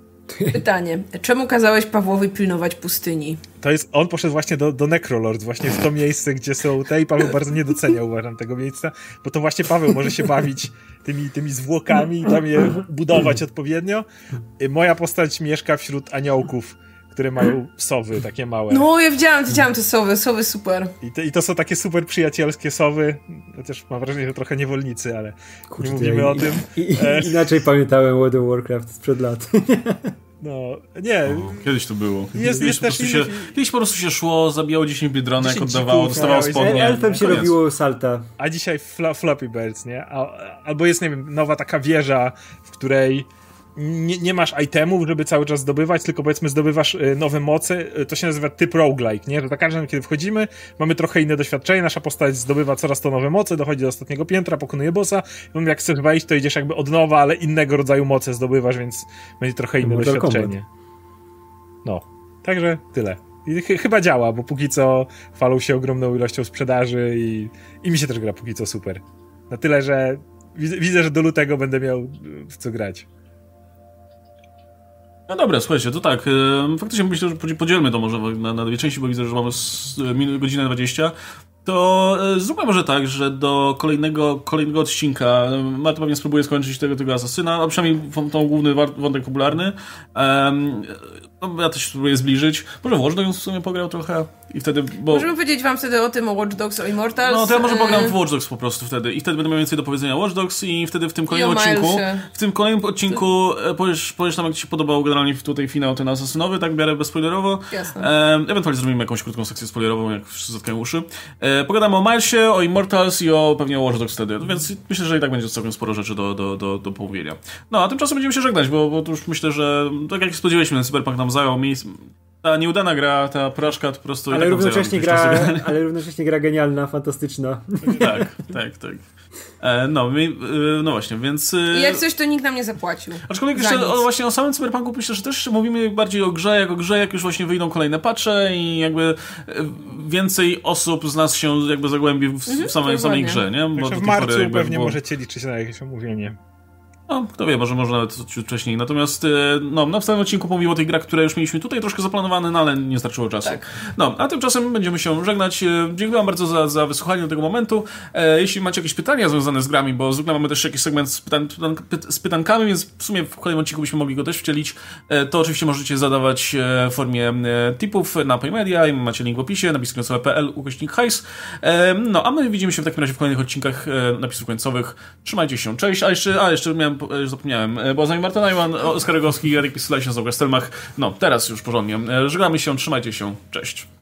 Pytanie. Czemu kazałeś Pawłowi pilnować pustyni? To jest, on poszedł właśnie do, do Necrolords, właśnie w to miejsce, gdzie są te i Paweł bardzo nie docenia, uważam, tego miejsca, bo to właśnie Paweł może się bawić tymi, tymi zwłokami i tam je budować odpowiednio. Moja postać mieszka wśród aniołków, które mają sowy takie małe. No, ja widziałam, widziałam te sowy, sowy super. I to, I to są takie super przyjacielskie sowy, chociaż mam wrażenie, że trochę niewolnicy, ale Kurde, nie mówimy o tym. I, e... Inaczej pamiętałem World of Warcraft sprzed lat. No, nie. O, kiedyś to było. Jest, jest też się, Kiedyś po prostu się szło, zabijało 10 biedronek, oddawało, dostawało spodnie. Elfem się koniec. robiło salta. A dzisiaj fl Floppy Birds, nie? A, albo jest, nie wiem, nowa taka wieża, w której nie, nie, masz itemów, żeby cały czas zdobywać, tylko powiedzmy zdobywasz y, nowe moce, y, to się nazywa typ roguelike, nie? Że za każdym kiedy wchodzimy, mamy trochę inne doświadczenie, nasza postać zdobywa coraz to nowe moce, dochodzi do ostatniego piętra, pokonuje bossa, jak chcesz wejść, to idziesz jakby od nowa, ale innego rodzaju moce zdobywasz, więc będzie trochę inne doświadczenie. No, także tyle. Ch chyba działa, bo póki co falą się ogromną ilością sprzedaży i, i mi się też gra póki co super. Na tyle, że widzę, widzę że do lutego będę miał w co grać. No dobra, słuchajcie, to tak, faktycznie myślę, że podzielmy to może na, na dwie części, bo widzę, że mamy godzinę 20 to e, zróbmy może tak, że do kolejnego, kolejnego odcinka Marta pewnie spróbuje skończyć tego, tego asasyna, a przynajmniej tą główny wątek popularny. Um, no, ja też spróbuję zbliżyć. Może w Watch Dogs w sumie pograł trochę i wtedy, bo... Możemy powiedzieć wam wtedy o tym, o Watch Dogs, o Immortals. No to ja może pogram w Watch Dogs po prostu wtedy i wtedy będę miał więcej do powiedzenia o Watch Dogs i wtedy w tym kolejnym odcinku w tym kolejnym odcinku e, powiesz, powiesz nam, jak ci się podobał generalnie tutaj finał ten asasynowy, tak w miarę bezspoilerowo. Jasne. E, ewentualnie zrobimy jakąś krótką sekcję spoilerową, jak wszyscy zatkają uszy. E, pogadamy o Milesie, o Immortals i o pewnie o Watch Dogs wtedy, więc myślę, że i tak będzie całkiem sporo rzeczy do, do, do, do pomówienia. No, a tymczasem będziemy się żegnać, bo, bo już myślę, że tak jak spodziewaliśmy, ten Cyberpunk nam zajął miejsce ta nieudana gra, ta porażka to po prostu... Ale, równocześnie, gra, ale równocześnie gra genialna, fantastyczna. Tak, tak, tak. E, no, my, e, no właśnie, więc... E, I jak coś, to nikt nam nie zapłacił. Aczkolwiek jeszcze o, właśnie o samym Cyberpunku myślę, że też mówimy bardziej o grze, jak o grze, jak już właśnie wyjdą kolejne patche i jakby więcej osób z nas się jakby zagłębi w, mhm, w samej, samej grze, nie? Bo w marcu pewnie było... możecie liczyć na jakieś omówienie. No, kto wie, może, może nawet ciut wcześniej. Natomiast e, no, na wstępnym odcinku pomimo tych gra, które już mieliśmy tutaj troszkę zaplanowane, no ale nie starczyło czasu. Tak. No, a tymczasem będziemy się żegnać. E, dziękuję bardzo za, za wysłuchanie do tego momentu. E, jeśli macie jakieś pytania związane z grami, bo zwykle mamy też jakiś segment z, pytan, z pytankami, więc w sumie w kolejnym odcinku byśmy mogli go też wcielić, to oczywiście możecie zadawać w formie tipów na Paymedia, macie link w opisie, napisy końcowe.pl, ukośnik hajs. No, a my widzimy się w takim razie w kolejnych odcinkach napisów końcowych. Trzymajcie się, cześć, a jeszcze, a jeszcze miałem już zapomniałem. E, Była z nami Marta Najman, Oskar Rogowski, Erik Pisulajcie, Zauga Stelmach. No, teraz już porządnie. E, żegnamy się, trzymajcie się, cześć.